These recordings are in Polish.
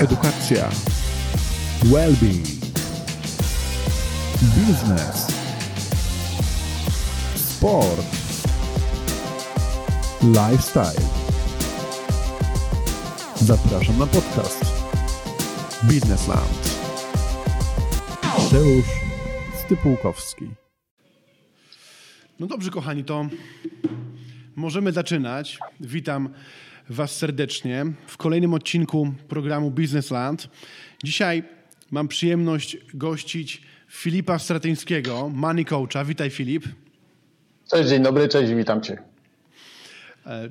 edukacja, well-being, biznes, sport, lifestyle. Zapraszam na podcast Biznesland. Mateusz Stypułkowski. No dobrze, kochani, to możemy zaczynać. Witam Was serdecznie w kolejnym odcinku programu Biznesland. Dzisiaj mam przyjemność gościć Filipa Stratyńskiego, Money Coacha. Witaj, Filip. Cześć, dzień dobry, cześć, witam Cię.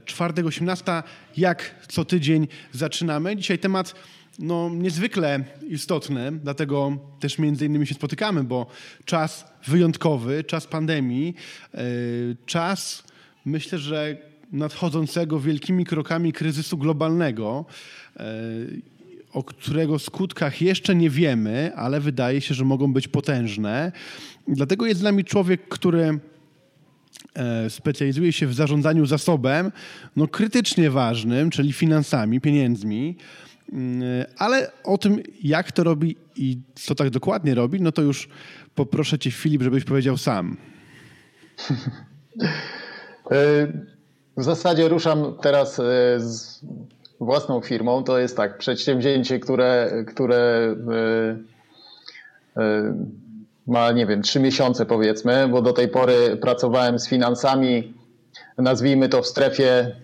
4.18, jak co tydzień zaczynamy. Dzisiaj temat no, niezwykle istotny, dlatego też między innymi się spotykamy, bo czas wyjątkowy, czas pandemii, yy, czas myślę, że nadchodzącego wielkimi krokami kryzysu globalnego, yy, o którego skutkach jeszcze nie wiemy, ale wydaje się, że mogą być potężne. Dlatego jest z nami człowiek, który e, specjalizuje się w zarządzaniu zasobem, no krytycznie ważnym, czyli finansami, pieniędzmi. Mm, Ale o tym, jak to robi i co tak dokładnie robi, no to już poproszę cię, Filip, żebyś powiedział sam. W zasadzie ruszam teraz e, z własną firmą. To jest tak, przedsięwzięcie, które, które e, e, ma, nie wiem, trzy miesiące powiedzmy, bo do tej pory pracowałem z finansami, nazwijmy to w strefie,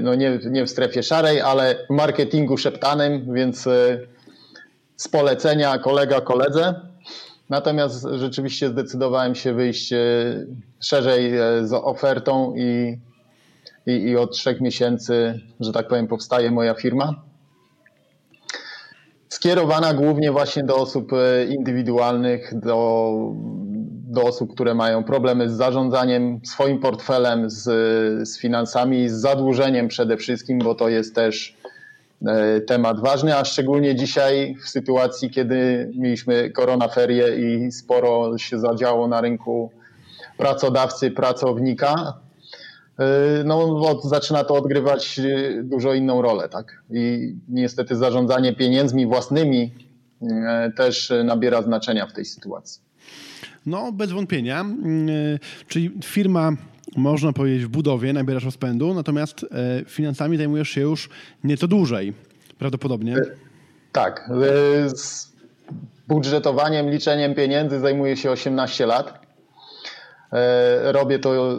no nie, nie w strefie szarej, ale marketingu szeptanym, więc z polecenia kolega koledze. Natomiast rzeczywiście zdecydowałem się wyjść szerzej z ofertą i, i, i od trzech miesięcy, że tak powiem, powstaje moja firma. Skierowana głównie właśnie do osób indywidualnych, do, do osób, które mają problemy z zarządzaniem swoim portfelem, z, z finansami, z zadłużeniem przede wszystkim, bo to jest też temat ważny, a szczególnie dzisiaj w sytuacji, kiedy mieliśmy koronaferie i sporo się zadziało na rynku pracodawcy, pracownika, no bo zaczyna to odgrywać dużo inną rolę, tak? I niestety zarządzanie pieniędzmi własnymi też nabiera znaczenia w tej sytuacji. No, bez wątpienia. Czyli firma, można powiedzieć, w budowie, nabierasz rozpędu, natomiast finansami zajmujesz się już nieco dłużej, prawdopodobnie. Tak. Z budżetowaniem, liczeniem pieniędzy zajmuję się 18 lat. Robię to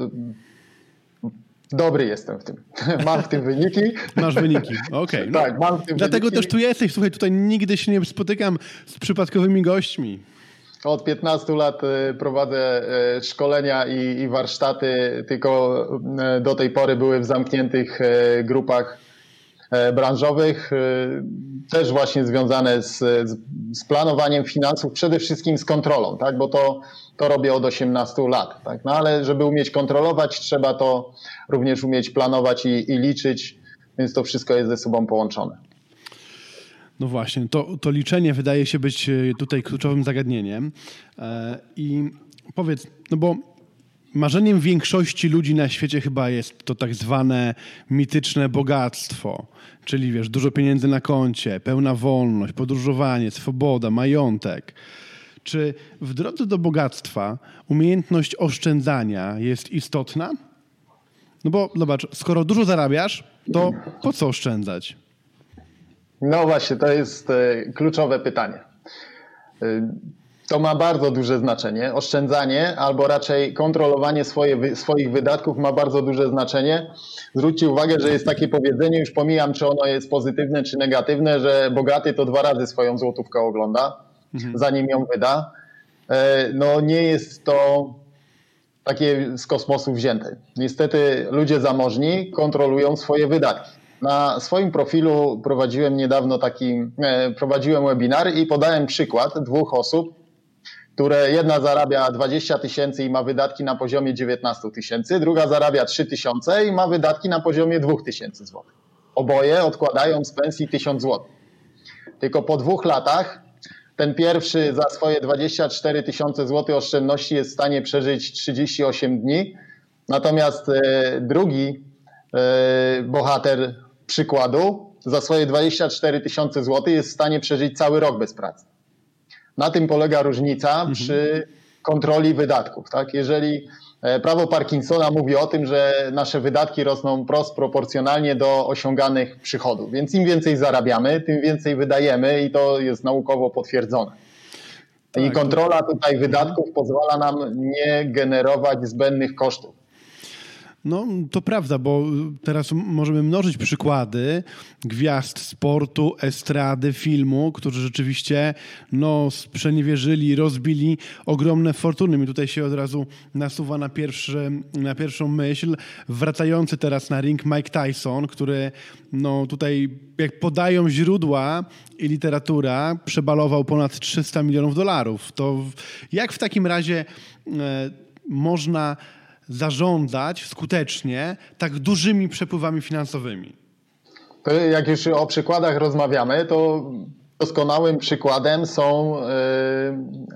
Dobry jestem w tym. Mam w tym wyniki. Masz wyniki, okej. Okay. No, tak, mam w tym Dlatego wyniki. też tu jesteś. Słuchaj, tutaj nigdy się nie spotykam z przypadkowymi gośćmi. Od 15 lat prowadzę szkolenia i, i warsztaty, tylko do tej pory były w zamkniętych grupach branżowych, też właśnie związane z, z planowaniem finansów, przede wszystkim z kontrolą, tak? bo to, to robię od 18 lat. Tak? No ale żeby umieć kontrolować, trzeba to również umieć planować i, i liczyć, więc to wszystko jest ze sobą połączone. No właśnie, to, to liczenie wydaje się być tutaj kluczowym zagadnieniem. I powiedz, no bo marzeniem większości ludzi na świecie chyba jest to tak zwane mityczne bogactwo, czyli wiesz, dużo pieniędzy na koncie, pełna wolność, podróżowanie, swoboda, majątek. Czy w drodze do bogactwa umiejętność oszczędzania jest istotna? No bo zobacz, skoro dużo zarabiasz, to po co oszczędzać? No właśnie, to jest kluczowe pytanie. To ma bardzo duże znaczenie. Oszczędzanie albo raczej kontrolowanie swoje, swoich wydatków ma bardzo duże znaczenie. Zwróćcie uwagę, że jest takie powiedzenie, już pomijam, czy ono jest pozytywne, czy negatywne, że bogaty to dwa razy swoją złotówkę ogląda, mhm. zanim ją wyda. No nie jest to takie z kosmosu wzięte. Niestety ludzie zamożni kontrolują swoje wydatki. Na swoim profilu prowadziłem niedawno taki, prowadziłem webinar i podałem przykład dwóch osób, które jedna zarabia 20 tysięcy i ma wydatki na poziomie 19 tysięcy, druga zarabia 3 tysiące i ma wydatki na poziomie 2 tysięcy złotych. Oboje odkładają z pensji 1000 złotych. Tylko po dwóch latach ten pierwszy za swoje 24 tysiące złotych oszczędności jest w stanie przeżyć 38 dni, natomiast drugi bohater przykładu za swoje 24 tysiące złotych jest w stanie przeżyć cały rok bez pracy. Na tym polega różnica mhm. przy kontroli wydatków. Tak? Jeżeli e, prawo Parkinsona mówi o tym, że nasze wydatki rosną prost proporcjonalnie do osiąganych przychodów, więc im więcej zarabiamy, tym więcej wydajemy i to jest naukowo potwierdzone. Tak, I kontrola tutaj wydatków pozwala nam nie generować zbędnych kosztów. No, to prawda, bo teraz możemy mnożyć przykłady gwiazd sportu, estrady, filmu, którzy rzeczywiście no, sprzeniewierzyli, rozbili ogromne fortuny. Mi tutaj się od razu nasuwa na, pierwszy, na pierwszą myśl wracający teraz na ring Mike Tyson, który no, tutaj, jak podają źródła i literatura, przebalował ponad 300 milionów dolarów. To jak w takim razie e, można zarządzać skutecznie tak dużymi przepływami finansowymi? To jak już o przykładach rozmawiamy, to doskonałym przykładem są yy,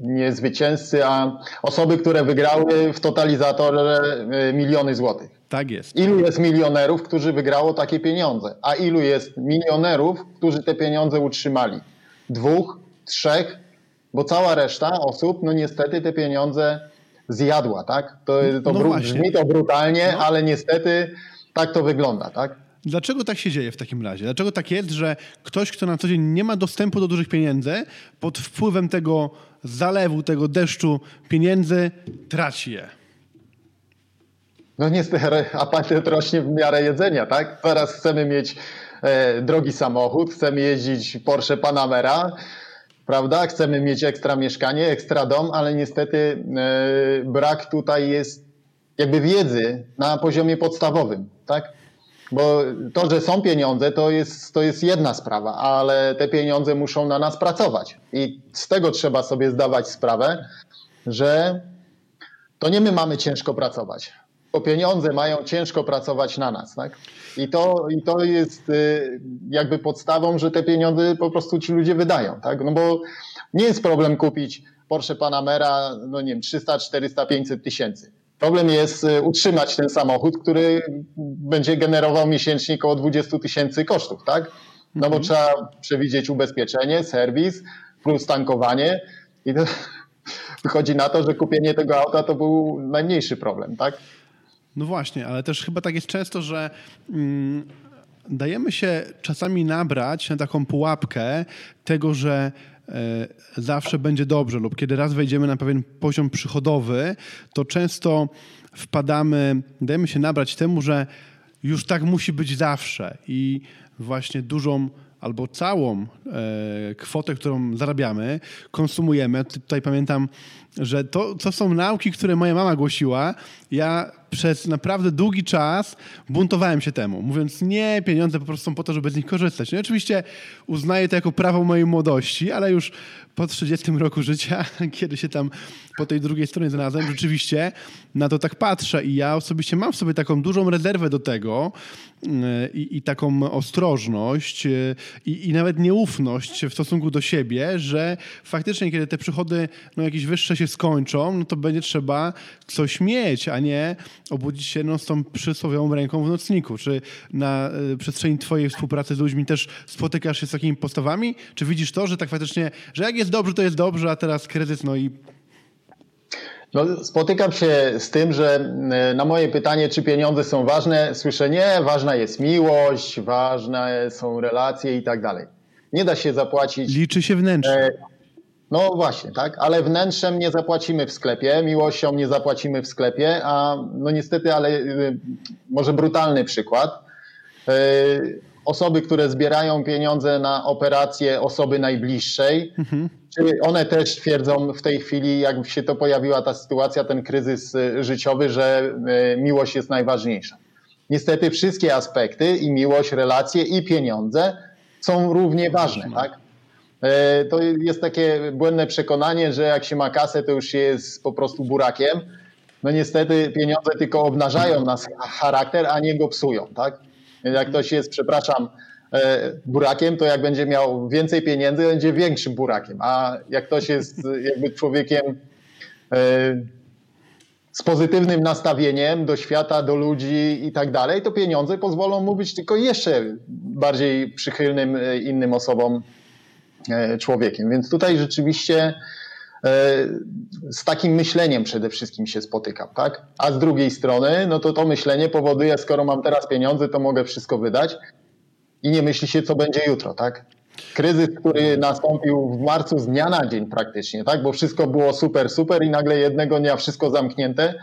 nie zwycięzcy, a osoby, które wygrały w totalizatorze e, miliony złotych. Tak jest. Ilu jest milionerów, którzy wygrało takie pieniądze, a ilu jest milionerów, którzy te pieniądze utrzymali? Dwóch, trzech, bo cała reszta osób, no niestety te pieniądze zjadła, tak? To, to no brzmi to brutalnie, no. ale niestety tak to wygląda, tak? Dlaczego tak się dzieje w takim razie? Dlaczego tak jest, że ktoś, kto na co dzień nie ma dostępu do dużych pieniędzy, pod wpływem tego zalewu, tego deszczu pieniędzy traci je? No niestety apetyt rośnie w miarę jedzenia, tak? Teraz chcemy mieć e, drogi samochód, chcemy jeździć Porsche Panamera, prawda? Chcemy mieć ekstra mieszkanie, ekstra dom, ale niestety e, brak tutaj jest jakby wiedzy na poziomie podstawowym, tak? Bo to, że są pieniądze, to jest, to jest jedna sprawa, ale te pieniądze muszą na nas pracować. I z tego trzeba sobie zdawać sprawę, że to nie my mamy ciężko pracować, bo pieniądze mają ciężko pracować na nas. Tak? I, to, I to jest y, jakby podstawą, że te pieniądze po prostu ci ludzie wydają. Tak? No bo nie jest problem kupić Porsche Panamera, no nie wiem, 300, 400, 500 tysięcy. Problem jest y, utrzymać ten samochód, który będzie generował miesięcznie około 20 tysięcy kosztów, tak? No bo mhm. trzeba przewidzieć ubezpieczenie, serwis plus tankowanie i to wychodzi na to, że kupienie tego auta to był najmniejszy problem, tak? No właśnie, ale też chyba tak jest często, że mm, dajemy się czasami nabrać na taką pułapkę tego, że e, zawsze będzie dobrze, lub kiedy raz wejdziemy na pewien poziom przychodowy, to często wpadamy, dajemy się nabrać temu, że już tak musi być zawsze i właśnie dużą albo całą e, kwotę, którą zarabiamy, konsumujemy. Tutaj pamiętam, że to, to są nauki, które moja mama głosiła. Ja przez naprawdę długi czas buntowałem się temu, mówiąc nie, pieniądze po prostu są po to, żeby z nich korzystać. No i oczywiście uznaję to jako prawo mojej młodości, ale już po 30 roku życia, kiedy się tam po tej drugiej stronie znalazłem, rzeczywiście na to tak patrzę i ja osobiście mam w sobie taką dużą rezerwę do tego yy, i, i taką ostrożność yy, i, i, nawet nieufność w stosunku do siebie, że faktycznie kiedy te przychody no, jakieś wyższe się skończą, no to będzie trzeba coś mieć, a nie obudzić się no, z tą przysłowiową ręką w nocniku. Czy na y, przestrzeni twojej współpracy z ludźmi też spotykasz się z takimi postawami? Czy widzisz to, że tak faktycznie, że jak jest dobrze, to jest dobrze, a teraz kryzys, no i no, spotykam się z tym, że y, na moje pytanie, czy pieniądze są ważne, słyszę nie, ważna jest miłość, ważne są relacje i tak dalej. Nie da się zapłacić. Liczy się wnętrze. E, no właśnie, tak, ale wnętrzem nie zapłacimy w sklepie, miłością nie zapłacimy w sklepie, a no niestety, ale y, może brutalny przykład. Y, osoby, które zbierają pieniądze na operację osoby najbliższej, mhm. czy one też twierdzą w tej chwili, jak się to pojawiła ta sytuacja, ten kryzys y, życiowy, że miłość jest najważniejsza. Niestety wszystkie aspekty i miłość, relacje i pieniądze są równie ważne, tak? E, to jest takie błędne przekonanie, że jak się ma kasę, to już się jest po prostu burakiem. No niestety pieniądze tylko obnażają nas charakter, a nie go psują, tak? Jak ktoś jest, przepraszam, e, burakiem, to jak będzie miał więcej pieniędzy, będzie większym burakiem, a jak ktoś jest jakby człowiekiem e, z pozytywnym nastawieniem do świata, do ludzi i tak dalej, to pieniądze pozwolą mu być tylko jeszcze bardziej przychylnym e, innym osobom e, człowiekiem. Więc tutaj rzeczywiście z takim myśleniem przede wszystkim się spotykam, tak? A z drugiej strony, no to to myślenie powoduje, skoro mam teraz pieniądze, to mogę wszystko wydać i nie myśli się, co będzie jutro, tak? Kryzys, który nastąpił w marcu z dnia na dzień praktycznie, tak? Bo wszystko było super, super i nagle jednego dnia wszystko zamknięte,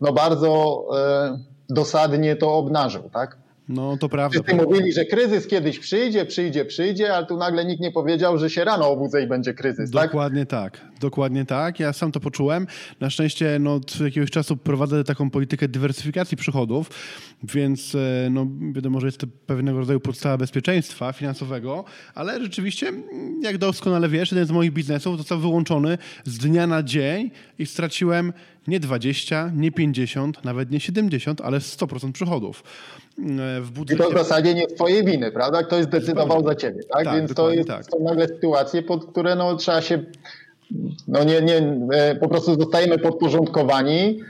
no bardzo e, dosadnie to obnażył, tak? No to prawda. Wszyscy mówili, że kryzys kiedyś przyjdzie, przyjdzie, przyjdzie, ale tu nagle nikt nie powiedział, że się rano obudzę i będzie kryzys. Tak? Dokładnie tak? tak. Dokładnie tak. Ja sam to poczułem. Na szczęście no, od jakiegoś czasu prowadzę taką politykę dywersyfikacji przychodów, więc e, no, wiadomo, że jest to pewnego rodzaju podstawa bezpieczeństwa finansowego, ale rzeczywiście, jak doskonale wiesz, jeden z moich biznesów został wyłączony z dnia na dzień i straciłem nie 20, nie 50, nawet nie 70, ale 100% przychodów. E, w budżecie. I to w zasadzie nie z twojej winy, prawda? Ktoś zdecydował za ciebie, tak? tak Więc to jest, tak. są nagle sytuacje, pod które no, trzeba się, no nie, nie, e, po prostu zostajemy podporządkowani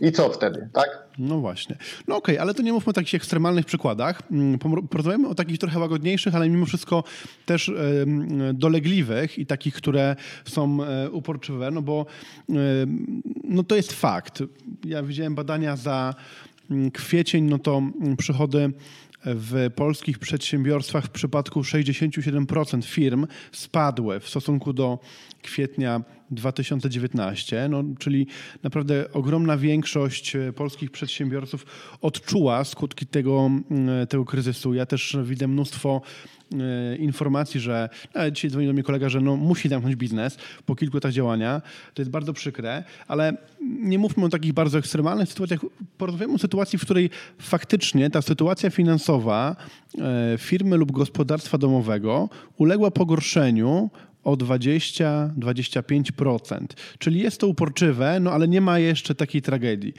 i co wtedy, tak? No właśnie. No okej, okay, ale to nie mówmy o takich ekstremalnych przykładach. Mm, porozmawiamy o takich trochę łagodniejszych, ale mimo wszystko też dolegliwych i takich, które są e, uporczywe, no bo no to jest fakt. Ja widziałem badania za Mm, kwiecień, no to mm, przychody w polskich przedsiębiorstwach w przypadku 67% firm spadły w stosunku do kwietnia 2019, no, czyli naprawdę ogromna większość e, polskich przedsiębiorców odczuła skutki tego, mm, tego kryzysu. Ja też widzę mnóstwo E, informacji, że no, dzisiaj dzwoni do mnie kolega, że no, musi zamknąć biznes po kilku latach działania. To jest bardzo przykre, ale nie mówmy o takich bardzo ekstremalnych sytuacjach. Porozmawiamy o sytuacji, w której faktycznie ta sytuacja finansowa e, firmy lub gospodarstwa domowego uległa pogorszeniu o 20-25%. Czyli jest to uporczywe, no ale nie ma jeszcze takiej tragedii.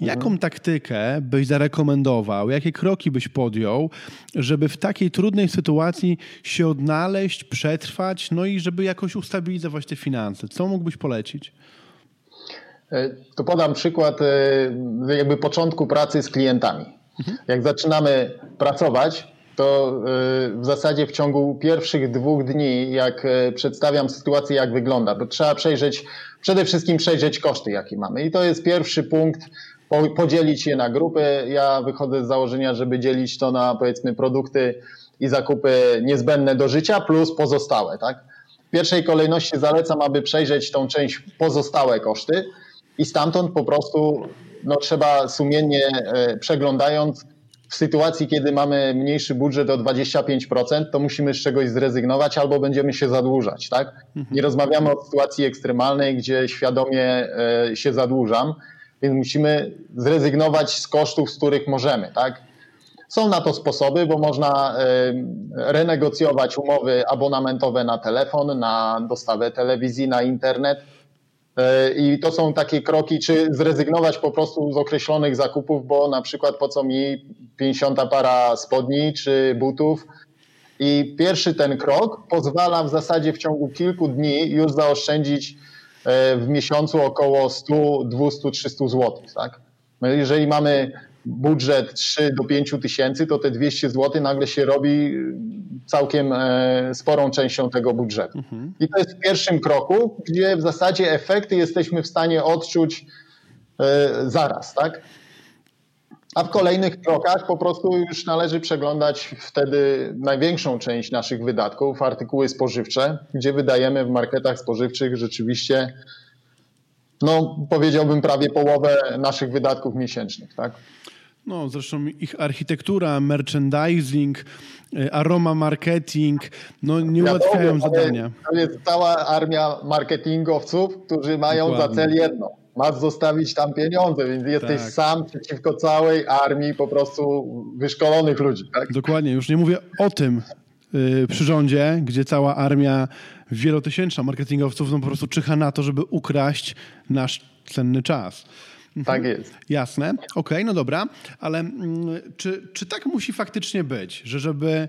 Jaką mhm. taktykę byś zarekomendował, jakie kroki byś podjął, żeby w takiej trudnej sytuacji się odnaleźć, przetrwać, no i żeby jakoś ustabilizować te finanse? Co mógłbyś polecić? E, to podam przykład e, jakby początku pracy z klientami. Mhm. Jak zaczynamy pracować, to y, w zasadzie w ciągu pierwszych dwóch dni, jak y, przedstawiam sytuację, jak wygląda, to trzeba przejrzeć, przede wszystkim przejrzeć koszty, jakie mamy. I to jest pierwszy punkt, podzielić je na grupy. Ja wychodzę z założenia, żeby dzielić to na powiedzmy produkty i zakupy niezbędne do życia plus pozostałe, tak? W pierwszej kolejności zalecam, aby przejrzeć tą część pozostałe koszty i stamtąd po prostu no, trzeba sumiennie e, przeglądając w sytuacji, kiedy mamy mniejszy budżet o 25%, to musimy z czegoś zrezygnować albo będziemy się zadłużać, tak? Nie rozmawiamy o sytuacji ekstremalnej, gdzie świadomie e, się zadłużam, więc musimy zrezygnować z kosztów, z których możemy, tak? Są na to sposoby, bo można e, renegocjować umowy abonamentowe na telefon, na dostawę telewizji, na internet I to są takie kroki, czy zrezygnować po prostu z określonych zakupów, bo na przykład po co mi 50 para spodni czy butów. I pierwszy ten krok pozwala w zasadzie w ciągu kilku dni już zaoszczędzić e, w miesiącu około 100, 200, 300 zł. Tak? No jeżeli mamy budżet 3 do 5 tysięcy, to te 200 zł nagle się robi całkiem e, sporą częścią tego budżetu. Mhm. I to jest w pierwszym kroku, gdzie w zasadzie efekty jesteśmy w stanie odczuć e, zaraz, tak? A w kolejnych krokach po prostu już należy przeglądać wtedy największą część naszych wydatków, artykuły spożywcze, gdzie wydajemy w marketach spożywczych rzeczywiście, no powiedziałbym prawie połowę naszych wydatków miesięcznych, tak? No, zresztą ich architektura, merchandising, e, aroma marketing, no nie ułatwiają zadania. To jest cała armia marketingowców, którzy mają Dokładnie. za cel jedno. Masz zostawić tam pieniądze, więc jesteś tak. sam przeciwko całej armii po prostu wyszkolonych ludzi. Tak? Dokładnie, już nie mówię o tym yy, przyrządzie, gdzie cała armia wielotysięczna marketingowców no, po prostu czyha na to, żeby ukraść nasz cenny czas. Mhm. Tak jest. Jasne. Okej, okay, no dobra, ale mm, czy, czy tak musi faktycznie być, że żeby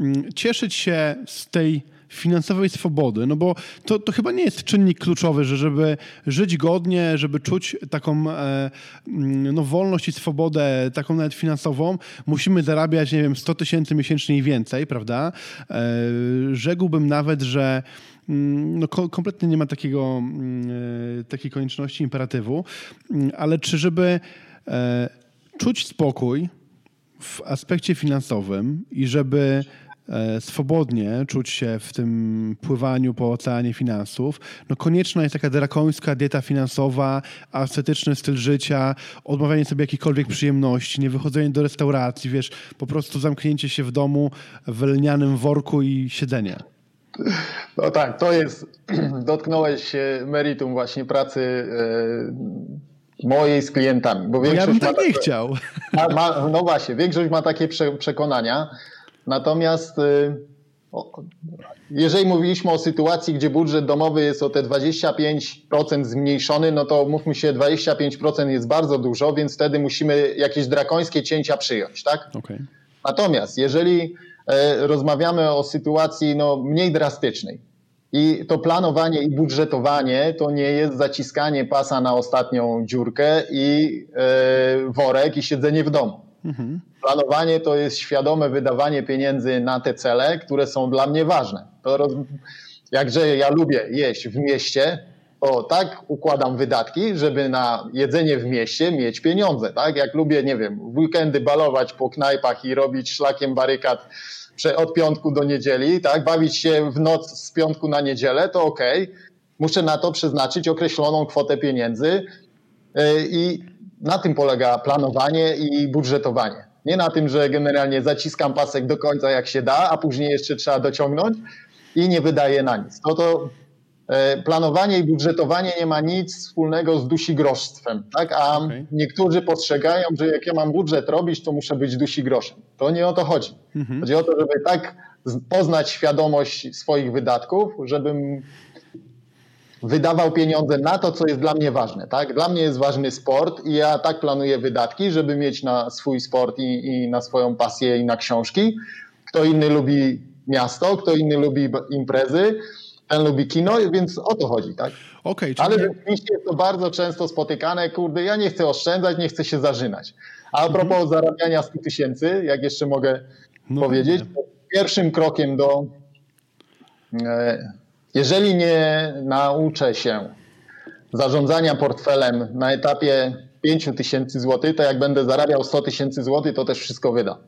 mm, cieszyć się z tej finansowej swobody, no bo to, to chyba nie jest czynnik kluczowy, że żeby żyć godnie, żeby czuć taką e, mm, no, wolność i swobodę, taką nawet finansową, musimy zarabiać, nie wiem, 100 tysięcy miesięcznie i więcej, prawda? E, rzekłbym nawet, że no, kompletnie nie ma takiego, takiej konieczności, imperatywu, ale czy żeby czuć spokój w aspekcie finansowym i żeby e, swobodnie czuć się w tym pływaniu po oceanie finansów, no konieczna jest taka drakońska dieta finansowa, ascetyczny styl życia, odmawianie sobie jakichkolwiek przyjemności, nie wychodzenie do restauracji, wiesz, po prostu zamknięcie się w domu w lnianym worku i siedzenie. No tak, to jest, dotknąłeś meritum właśnie pracy e, mojej z klientami. Bo większość ja bym tak nie chciał. Ma, ma, no właśnie, większość ma takie prze, przekonania. Natomiast o, jeżeli mówiliśmy o sytuacji, gdzie budżet domowy jest o te 25% zmniejszony, no to mówmy się, 25% jest bardzo dużo, więc wtedy musimy jakieś drakońskie cięcia przyjąć, tak? Okay. Natomiast jeżeli e, rozmawiamy o sytuacji no, mniej drastycznej, i to planowanie i budżetowanie to nie jest zaciskanie pasa na ostatnią dziurkę i yy, worek i siedzenie w domu. Mhm. Planowanie to jest świadome wydawanie pieniędzy na te cele, które są dla mnie ważne. To roz... Jakże ja lubię jeść w mieście, to tak układam wydatki, żeby na jedzenie w mieście mieć pieniądze. Tak? Jak lubię, nie wiem, w weekendy balować po knajpach i robić szlakiem barykad od piątku do niedzieli, tak, bawić się w noc z piątku na niedzielę, to ok. Muszę na to przeznaczyć określoną kwotę pieniędzy y, i na tym polega planowanie i budżetowanie. Nie na tym, że generalnie zaciskam pasek do końca jak się da, a później jeszcze trzeba dociągnąć i nie wydaje na nic. No to E, planowanie i budżetowanie nie ma nic wspólnego z dusigroszstwem, tak? A okay. niektórzy postrzegają, że jak ja mam budżet robić, to muszę być dusigroszem. To nie o to chodzi. Mhm. Chodzi o to, żeby tak poznać świadomość swoich wydatków, żebym wydawał pieniądze na to, co jest dla mnie ważne. Tak? Dla mnie jest ważny sport i ja tak planuję wydatki, żeby mieć na swój sport i, i na swoją pasję i na książki. Kto inny lubi miasto, kto inny lubi imprezy, ten lubi kino, więc o to chodzi, tak? Okay. Ale rzeczywiście jest to bardzo często spotykane, kurde, ja nie chcę oszczędzać, nie chcę się zażynać. A propos mhm. zarabiania 100 tysięcy, jak jeszcze mogę no, powiedzieć, pierwszym krokiem do... E, jeżeli nie nauczę się zarządzania portfelem na etapie 5 tysięcy złotych, to jak będę zarabiał 100 tysięcy złotych, to też wszystko wyda.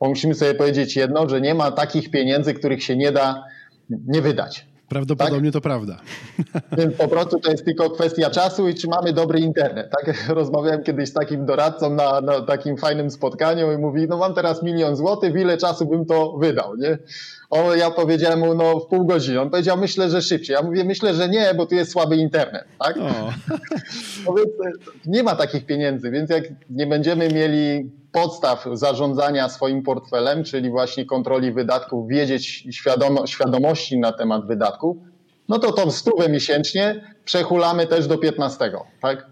Bo musimy sobie powiedzieć jedno, że nie ma takich pieniędzy, których się nie da nie wydać. Prawdopodobnie tak? to prawda. Więc po prostu to jest tylko kwestia czasu i czy mamy dobry internet. Tak? Rozmawiałem kiedyś z takim doradcą na, na takim fajnym spotkaniu i mówi, no mam teraz milion złotych, ile czasu bym to wydał, nie? Ja powiedziałem mu, no w pół godziny. On powiedział, myślę, że szybciej. Ja mówię, myślę, że nie, bo tu jest słaby internet, tak? No więc nie ma takich pieniędzy, więc jak nie będziemy mieli podstaw zarządzania swoim portfelem, czyli właśnie kontroli wydatków, wiedzieć świadomo, świadomości na temat wydatków, no to tą stówę miesięcznie przechulamy też do 15, tak?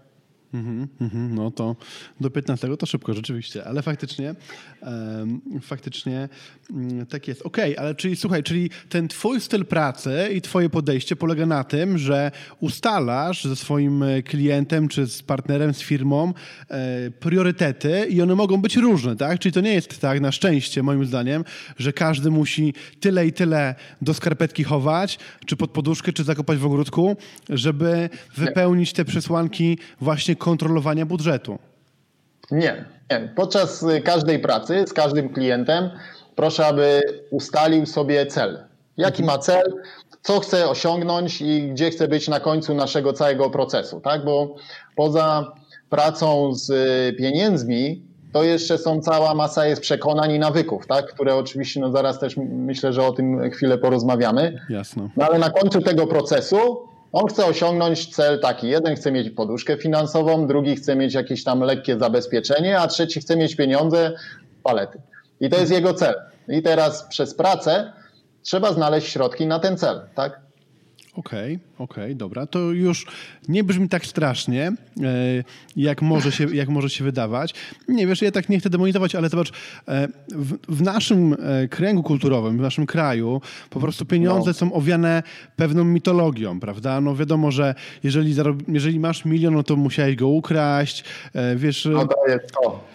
Mm -hmm, no to do 15 to szybko rzeczywiście, ale faktycznie um, faktycznie um, tak jest. Okej, okay, ale czyli słuchaj, czyli ten twój styl pracy i twoje podejście polega na tym, że ustalasz ze swoim e, klientem czy z partnerem, z firmą e, priorytety i one mogą być różne, tak? Czyli to nie jest tak, na szczęście moim zdaniem, że każdy musi tyle i tyle do skarpetki chować, czy pod poduszkę, czy zakopać w ogródku, żeby wypełnić te przesłanki właśnie kontrolowania budżetu. Nie, nie. Podczas każdej pracy z każdym klientem proszę, aby ustalił sobie cel. Jaki ma cel, co chce osiągnąć i gdzie chce być na końcu naszego całego procesu, tak? Bo poza pracą z pieniędzmi, to jeszcze są cała masa jest przekonań i nawyków, tak? które oczywiście no zaraz też myślę, że o tym chwilę porozmawiamy. Jasne. No ale na końcu tego procesu on chce osiągnąć cel taki. Jeden chce mieć poduszkę finansową, drugi chce mieć jakieś tam lekkie zabezpieczenie, a trzeci chce mieć pieniądze, palety. I to jest jego cel. I teraz przez pracę trzeba znaleźć środki na ten cel, tak? Okej, okay, okej, okay, dobra. To już nie brzmi tak strasznie, e, jak może, się, jak może się wydawać. Nie wiesz, ja tak nie chcę demonizować, ale zobacz, e, w, w naszym e, kręgu kulturowym, w naszym kraju, po prostu pieniądze no. są owiane pewną mitologią, prawda? No wiadomo, że jeżeli, jeżeli masz milion, no to musiałeś go ukraść, wiesz... No to jest to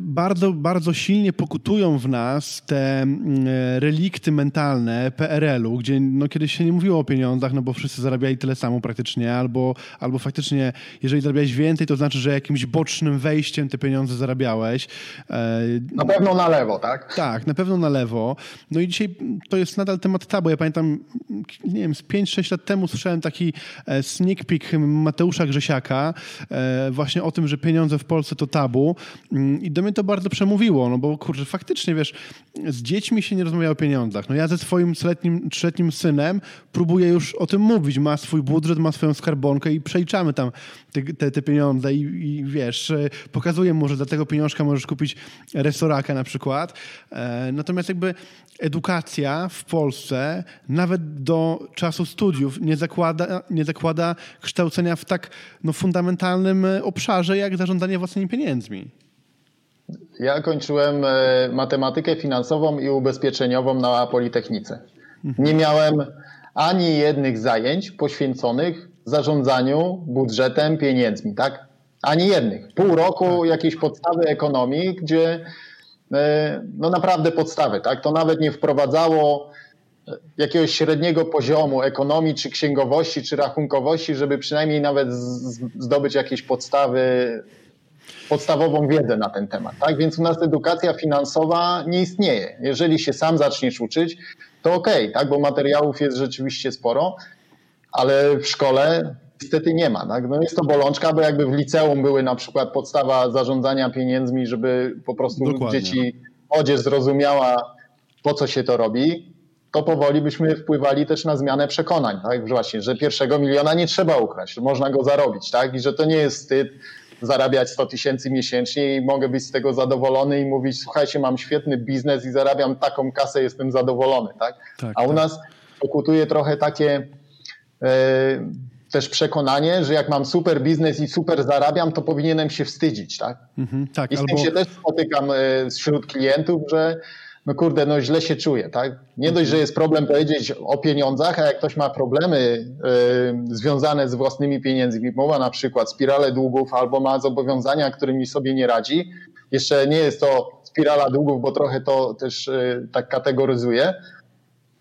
bardzo, bardzo silnie pokutują w nas te mm, relikty mentalne PRL-u, gdzie no, kiedyś się nie mówiło o pieniądzach, no bo wszyscy zarabiali tyle samo praktycznie, albo, albo faktycznie, jeżeli zarabiałeś więcej, to znaczy, że jakimś bocznym wejściem te pieniądze zarabiałeś. E, na pewno na lewo, tak? Tak, na pewno na lewo. No i dzisiaj to jest nadal temat tabu. Ja pamiętam, nie wiem, z 5-6 lat temu słyszałem taki e, sneak peek Mateusza Grzesiaka e, właśnie o tym, że pieniądze w Polsce to tabu mm, i do mnie to bardzo przemówiło, no bo kurczę, faktycznie, wiesz, z dziećmi się nie rozmawia o pieniądzach. No ja ze swoim trzyletnim synem próbuję już o tym mówić. Ma swój budżet, ma swoją skarbonkę i przeliczamy tam te, te, te pieniądze i, i, wiesz, pokazuję mu, że za tego pieniążka możesz kupić resoraka na przykład. E, natomiast jakby edukacja w Polsce nawet do czasu studiów nie zakłada, nie zakłada kształcenia w tak no, fundamentalnym obszarze jak zarządzanie własnymi pieniędzmi. Ja kończyłem e, matematykę finansową i ubezpieczeniową na Politechnice. Nie miałem ani jednych zajęć poświęconych zarządzaniu budżetem, pieniędzmi, tak? Ani jednych. Pół roku tak. jakieś podstawy ekonomii, gdzie e, no naprawdę podstawy, tak? To nawet nie wprowadzało e, jakiegoś średniego poziomu ekonomii, czy księgowości, czy rachunkowości, żeby przynajmniej nawet zdobyć jakieś podstawy podstawową wiedzę na ten temat. Tak? Więc u nas edukacja finansowa nie istnieje. Jeżeli się sam zaczniesz uczyć, to okej, okay, tak? bo materiałów jest rzeczywiście sporo, ale w szkole niestety nie ma. Tak? No jest to bolączka, bo jakby w liceum były na przykład podstawa zarządzania pieniędzmi, żeby po prostu Dokładnie. dzieci, młodzież zrozumiała, po co się to robi, to powoli byśmy wpływali też na zmianę przekonań, tak? Właśnie, że pierwszego miliona nie trzeba ukraść, można go zarobić, tak? I że to nie jest wstyd, zarabiać 100 tysięcy miesięcznie i mogę być z tego zadowolony i mówić, słuchajcie, mam świetny biznes i zarabiam taką kasę, jestem zadowolony, tak? tak A u tak. nas pokutuje trochę takie e, też przekonanie, że jak mam super biznes i super zarabiam, to powinienem się wstydzić, tak? Mhm, tak I z tym albo... się też spotykam e, wśród klientów, że no kurde, no źle się czuję, tak? Nie dość, że jest problem powiedzieć o pieniądzach, a jak ktoś ma problemy y, związane z własnymi pieniędzmi, mowa na przykład spirale długów albo ma zobowiązania, którymi sobie nie radzi, jeszcze nie jest to spirala długów, bo trochę to też y, tak kategoryzuje,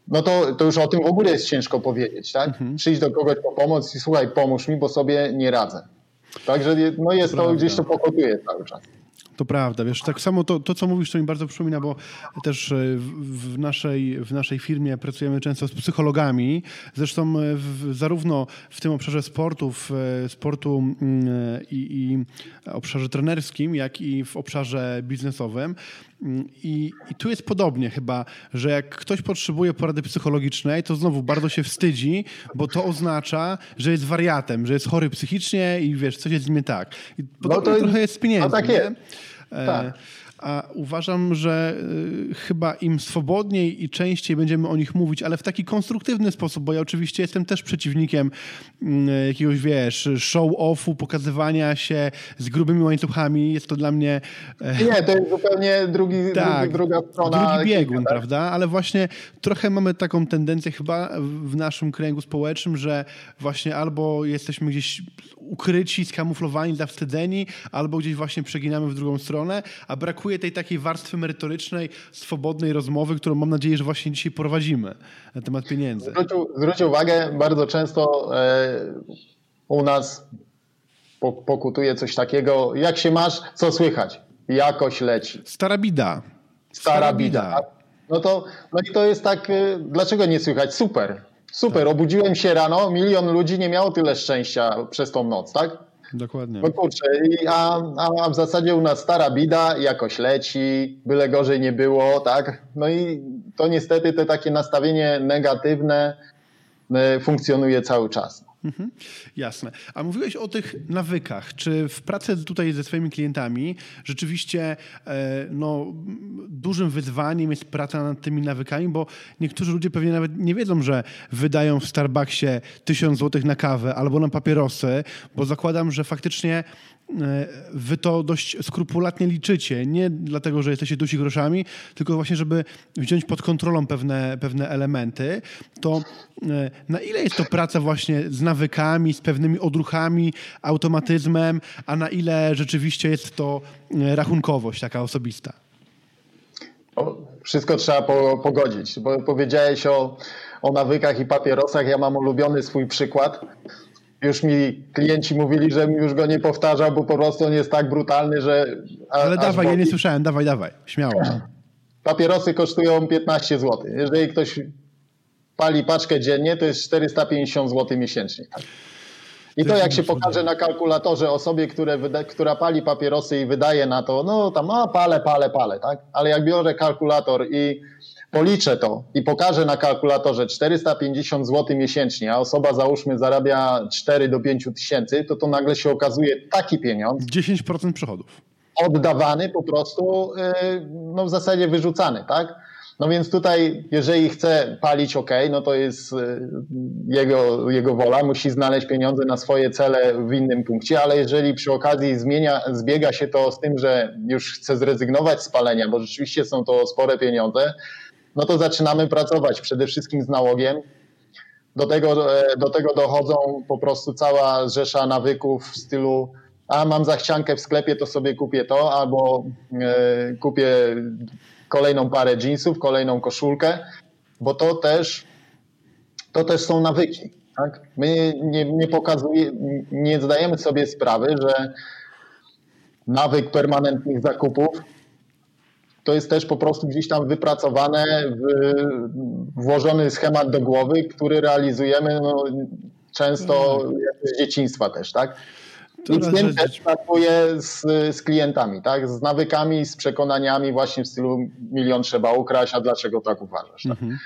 no to, to już o tym w ogóle jest ciężko powiedzieć, tak? Mhm. Przyjść do kogoś po pomoc i słuchaj, pomóż mi, bo sobie nie radzę. Także no jest Prawda. to gdzieś to pokotuje cały czas. To prawda, wiesz, tak samo to, to, co mówisz, to mi bardzo przypomina, bo też e, w, w naszej, w naszej firmie pracujemy często z psychologami, zresztą e, w, zarówno w tym obszarze sportów, e, sportu mm, i, i obszarze trenerskim, jak i w obszarze biznesowym. Mm, I, I, tu jest podobnie chyba, że jak ktoś potrzebuje porady psychologicznej, to znowu bardzo się wstydzi, bo to oznacza, że jest wariatem, że jest chory psychicznie i wiesz, coś jest z nim tak. I podobnie no to trochę jest z pieniędzmi. No tak jest. Tak. A uważam, że y, chyba im swobodniej i częściej będziemy o nich mówić, ale w taki konstruktywny sposób, bo ja oczywiście jestem też przeciwnikiem y, jakiegoś, wiesz, show-offu, pokazywania się z grubymi łańcuchami. Jest to dla mnie... E, Nie, to jest zupełnie drugi, tak, drugi, druga strona. Drugi biegun, tak? prawda? Ale właśnie trochę mamy taką tendencję chyba w naszym kręgu społecznym, że właśnie albo jesteśmy gdzieś ukryci, skamuflowani, zawstydzeni, albo gdzieś właśnie przeginamy w drugą stronę, a brakuje tej takiej warstwy merytorycznej, swobodnej rozmowy, którą mam nadzieję, że właśnie dzisiaj prowadzimy na temat pieniędzy. Zwróć, zwróć uwagę, bardzo często e, u nas pokutuje coś takiego, jak się masz, co słychać? Jakoś leci. Stara bida. Stara, Stara bida. bida. No to, no i to jest tak, e, dlaczego nie słychać? Super. Super, tak. obudziłem się rano, milion ludzi nie miało tyle szczęścia przez tą noc, tak? Dokładnie. No kurczę, a, a w zasadzie u nas stara bida jakoś leci, byle gorzej nie było, tak? No i to niestety te takie nastawienie negatywne e, funkcjonuje cały czas. Mhm, jasne. A mówiłeś o tych nawykach. Czy w pracy tutaj ze swoimi klientami rzeczywiście e, no, dużym wyzwaniem jest praca nad tymi nawykami, bo niektórzy ludzie pewnie nawet nie wiedzą, że wydają w Starbucksie tysiąc złotych na kawę albo na papierosy, bo zakładam, że faktycznie E, wy to dość skrupulatnie liczycie. Nie dlatego, że jesteście dusi groszami, tylko właśnie, żeby wziąć pod kontrolą pewne, pewne elementy. To e, na ile jest to praca właśnie z nawykami, z pewnymi odruchami, automatyzmem, a na ile rzeczywiście jest to e, rachunkowość taka osobista? O, wszystko trzeba po, pogodzić, bo powiedziałeś o, o nawykach i papierosach. Ja mam ulubiony swój przykład już mi klienci mówili, że już go nie powtarzał, bo po prostu on jest tak brutalny, że. A, Ale dawaj, ja nie słyszałem, dawaj, dawaj, śmiało. Papierosy kosztują 15 zł. Jeżeli ktoś pali paczkę dziennie, to jest 450 zł miesięcznie. I to jak się pokaże na kalkulatorze osobie, które wyda, która pali papierosy i wydaje na to, no tam, a palę, palę, palę, tak? Ale jak biorę kalkulator i policzę to i pokażę na kalkulatorze 450 zł miesięcznie, a osoba załóżmy zarabia 4 do 5 tysięcy, to to nagle się okazuje taki pieniądz. 10% przychodów. Oddawany po prostu, y, no w zasadzie wyrzucany, tak? No więc tutaj, jeżeli chce palić, ok, no to jest y, jego, jego wola, musi znaleźć pieniądze na swoje cele w innym punkcie, ale jeżeli przy okazji zmienia, zbiega się to z tym, że już chce zrezygnować z palenia, bo rzeczywiście są to spore pieniądze, no to zaczynamy pracować przede wszystkim z nałogiem. Do tego, e, do tego dochodzą po prostu cała rzesza nawyków w stylu a mam zachciankę w sklepie, to sobie kupię to, albo e, kupię kolejną parę jeansów, kolejną koszulkę, bo to też, to też są nawyki. Tak? My nie, nie pokazuje, nie zdajemy sobie sprawy, że nawyk permanentnych zakupów to jest też po prostu gdzieś tam wypracowane, włożony schemat do głowy, który realizujemy no, często mm. z dzieciństwa też, tak? I z tym też pracuję z, z klientami, tak? Z nawykami, z przekonaniami właśnie w stylu milion trzeba ukraść, a dlaczego tak uważasz? Tak? Mhm.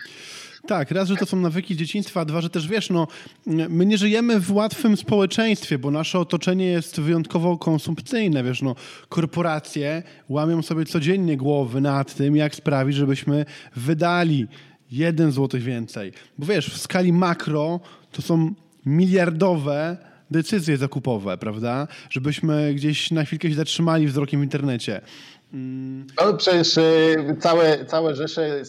Tak, raz, że to są nawyki dzieciństwa, a dwa, że też wiesz, no, my nie żyjemy w łatwym społeczeństwie, bo nasze otoczenie jest wyjątkowo konsumpcyjne, wiesz, no, korporacje łamią sobie codziennie głowy nad tym, jak sprawić, żebyśmy wydali jeden złotych więcej. Bo wiesz, w skali makro to są miliardowe decyzje zakupowe, prawda? Żebyśmy gdzieś na chwilkę się zatrzymali wzrokiem w internecie. No przecież y, całe, całe rzesze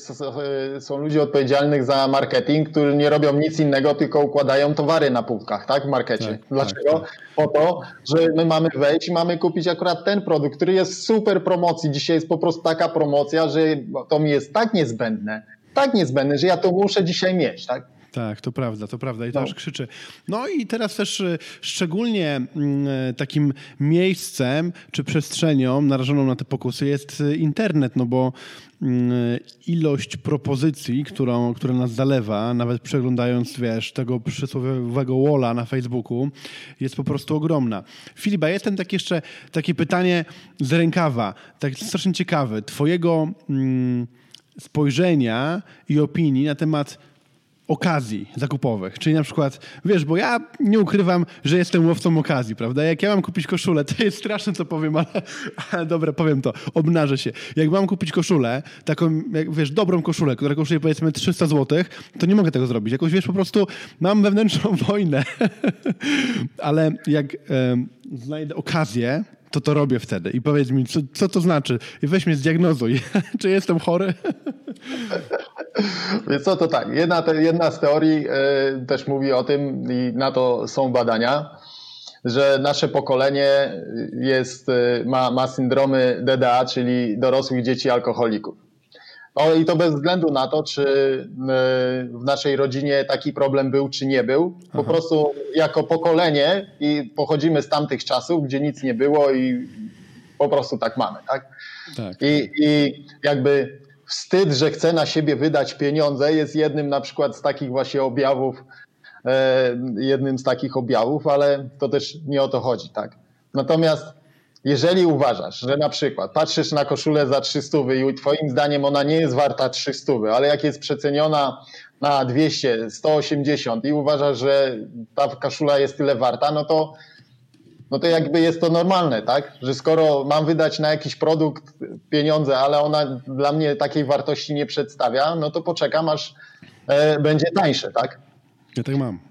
są ludzie odpowiedzialnych za marketing, którzy nie robią nic innego, tylko układają towary na półkach, tak, w markecie. Tak, Dlaczego? Tak, tak. Po to, że my mamy wejść i mamy kupić akurat ten produkt, który jest super promocji. Dzisiaj jest po prostu taka promocja, że to mi jest tak niezbędne, tak niezbędne, że ja to muszę dzisiaj mieć, tak? Tak, to prawda, to prawda i to no. aż krzyczy. No i teraz też y, szczególnie mm, e, takim miejscem czy przestrzenią narażoną na te pokusy jest y, internet, no bo mm, ilość propozycji, którą, która nas zalewa, nawet przeglądając, wiesz, tego przysłowiowego walla na Facebooku, jest po prostu ogromna. Filipa, jestem tak jeszcze takie pytanie z rękawa, tak strasznie ciekawe, twojego mm, spojrzenia i opinii na temat okazji zakupowych. Czyli na przykład, wiesz, bo ja nie ukrywam, że jestem łowcą okazji, prawda? Jak ja mam kupić koszulę, to jest straszne, co powiem, ale, ale dobra, powiem to, obnażę się. Jak mam kupić koszulę, taką, jak, wiesz, dobrą koszulę, która kosztuje powiedzmy 300 zł, to nie mogę tego zrobić. Jakoś, wiesz, po prostu mam wewnętrzną wojnę. ale jak znajdę okazję, to to robię wtedy. I powiedz mi, co, co to znaczy? I weź mnie zdiagnozuj. Czy jestem chory? Więc co to tak, jedna, jedna z teorii y, też mówi o tym i na to są badania, że nasze pokolenie jest, y, ma, ma syndromy DDA, czyli dorosłych dzieci alkoholików. O, I to bez względu na to, czy y, w naszej rodzinie taki problem był, czy nie był. Po Aha. prostu jako pokolenie i pochodzimy z tamtych czasów, gdzie nic nie było i po prostu tak mamy. Tak? tak. I, I jakby wstyd, że chce na siebie wydać pieniądze, jest jednym na przykład z takich właśnie objawów, e, jednym z takich objawów, ale to też nie o to chodzi, tak. Natomiast jeżeli uważasz, że na przykład patrzysz na koszulę za 300 i twoim zdaniem ona nie jest warta 300, ale jak jest przeceniona na 200, 180 i uważasz, że ta koszula jest tyle warta, no to, no to jakby jest to normalne, tak? Że skoro mam wydać na jakiś produkt pieniądze, ale ona dla mnie takiej wartości nie przedstawia, no to poczekam aż e, będzie tańsze, tak? Ja tak mam.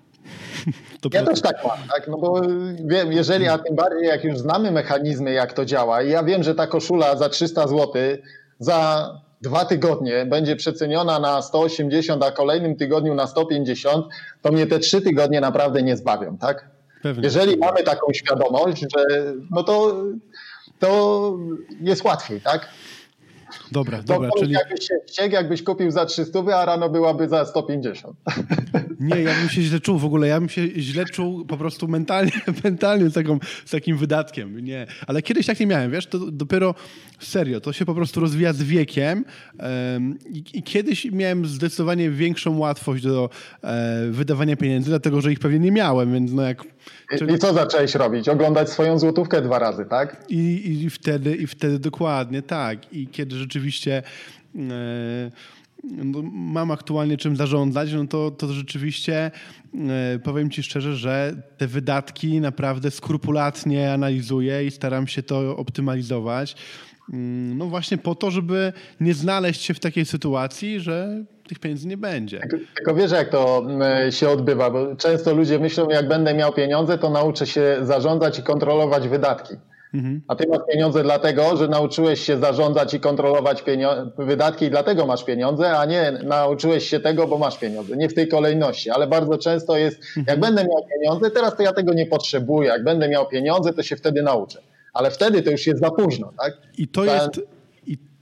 To ja też tak mam, tak? No bo wiem, jeżeli, a tym bardziej jak już znamy mechanizmy, jak to działa, i ja wiem, że ta koszula za 300 zł za dwa tygodnie będzie przeceniona na 180, a kolejnym tygodniu na 150, to mnie te trzy tygodnie naprawdę nie zbawią, tak? Pewnie. Jeżeli mamy taką świadomość, że no to, to jest łatwiej, tak? Dobra, dobra. Czyli... Jakbyś się ściegł, jakbyś kupił za 300, a rano byłaby za 150. Nie, ja bym się źle czuł w ogóle. Ja bym się źle czuł po prostu mentalnie, mentalnie z, taką, z takim wydatkiem. Nie. Ale kiedyś tak nie miałem, wiesz, to dopiero serio, to się po prostu rozwija z wiekiem i, i, kiedyś miałem zdecydowanie większą łatwość do e, wydawania pieniędzy, dlatego, że ich pewnie nie miałem, więc no jak... I, I co zacząłeś robić? Oglądać swoją złotówkę dwa razy, tak? I, i wtedy, i wtedy dokładnie, tak. I kiedy rzeczywiście... E, no, mam aktualnie czym zarządzać, no to, to rzeczywiście e, powiem Ci szczerze, że te wydatki naprawdę skrupulatnie analizuję i staram się to optymalizować. Mm, no właśnie po to, żeby nie znaleźć się w takiej sytuacji, że tych pieniędzy nie będzie. Tylko wiesz, jak to mm, się odbywa, bo często ludzie myślą, jak będę miał pieniądze, to nauczę się zarządzać i kontrolować wydatki. Mhm. A ty masz pieniądze dlatego, że nauczyłeś się zarządzać i kontrolować wydatki i dlatego masz pieniądze, a nie nauczyłeś się tego, bo masz pieniądze. Nie w tej kolejności, ale bardzo często jest, jak mhm. będę miał pieniądze, teraz to ja tego nie potrzebuję. Jak będę miał pieniądze, to się wtedy nauczę. Ale wtedy to już jest za późno, tak? I to Ta... jest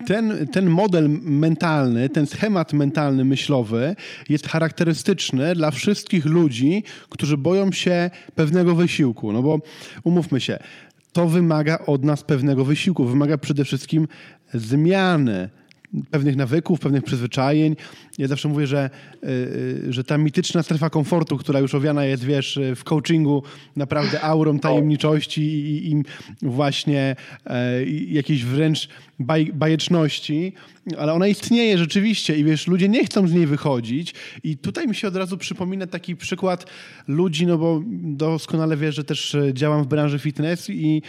ten, ten model mentalny, ten schemat mentalny, myślowy jest charakterystyczny dla wszystkich ludzi, którzy boją się pewnego wysiłku. No bo umówmy się, to wymaga od nas pewnego wysiłku, wymaga przede wszystkim zmiany pewnych nawyków, pewnych przyzwyczajeń. Ja zawsze mówię, że, y, y, że ta mityczna strefa komfortu, która już owiana jest, wiesz, w coachingu naprawdę aurą tajemniczości i, i właśnie e, jakiejś wręcz baj, bajeczności, ale ona istnieje rzeczywiście i wiesz, ludzie nie chcą z niej wychodzić. I tutaj mi się od razu przypomina taki przykład ludzi, no bo doskonale wiesz, że też e, działam w branży fitness i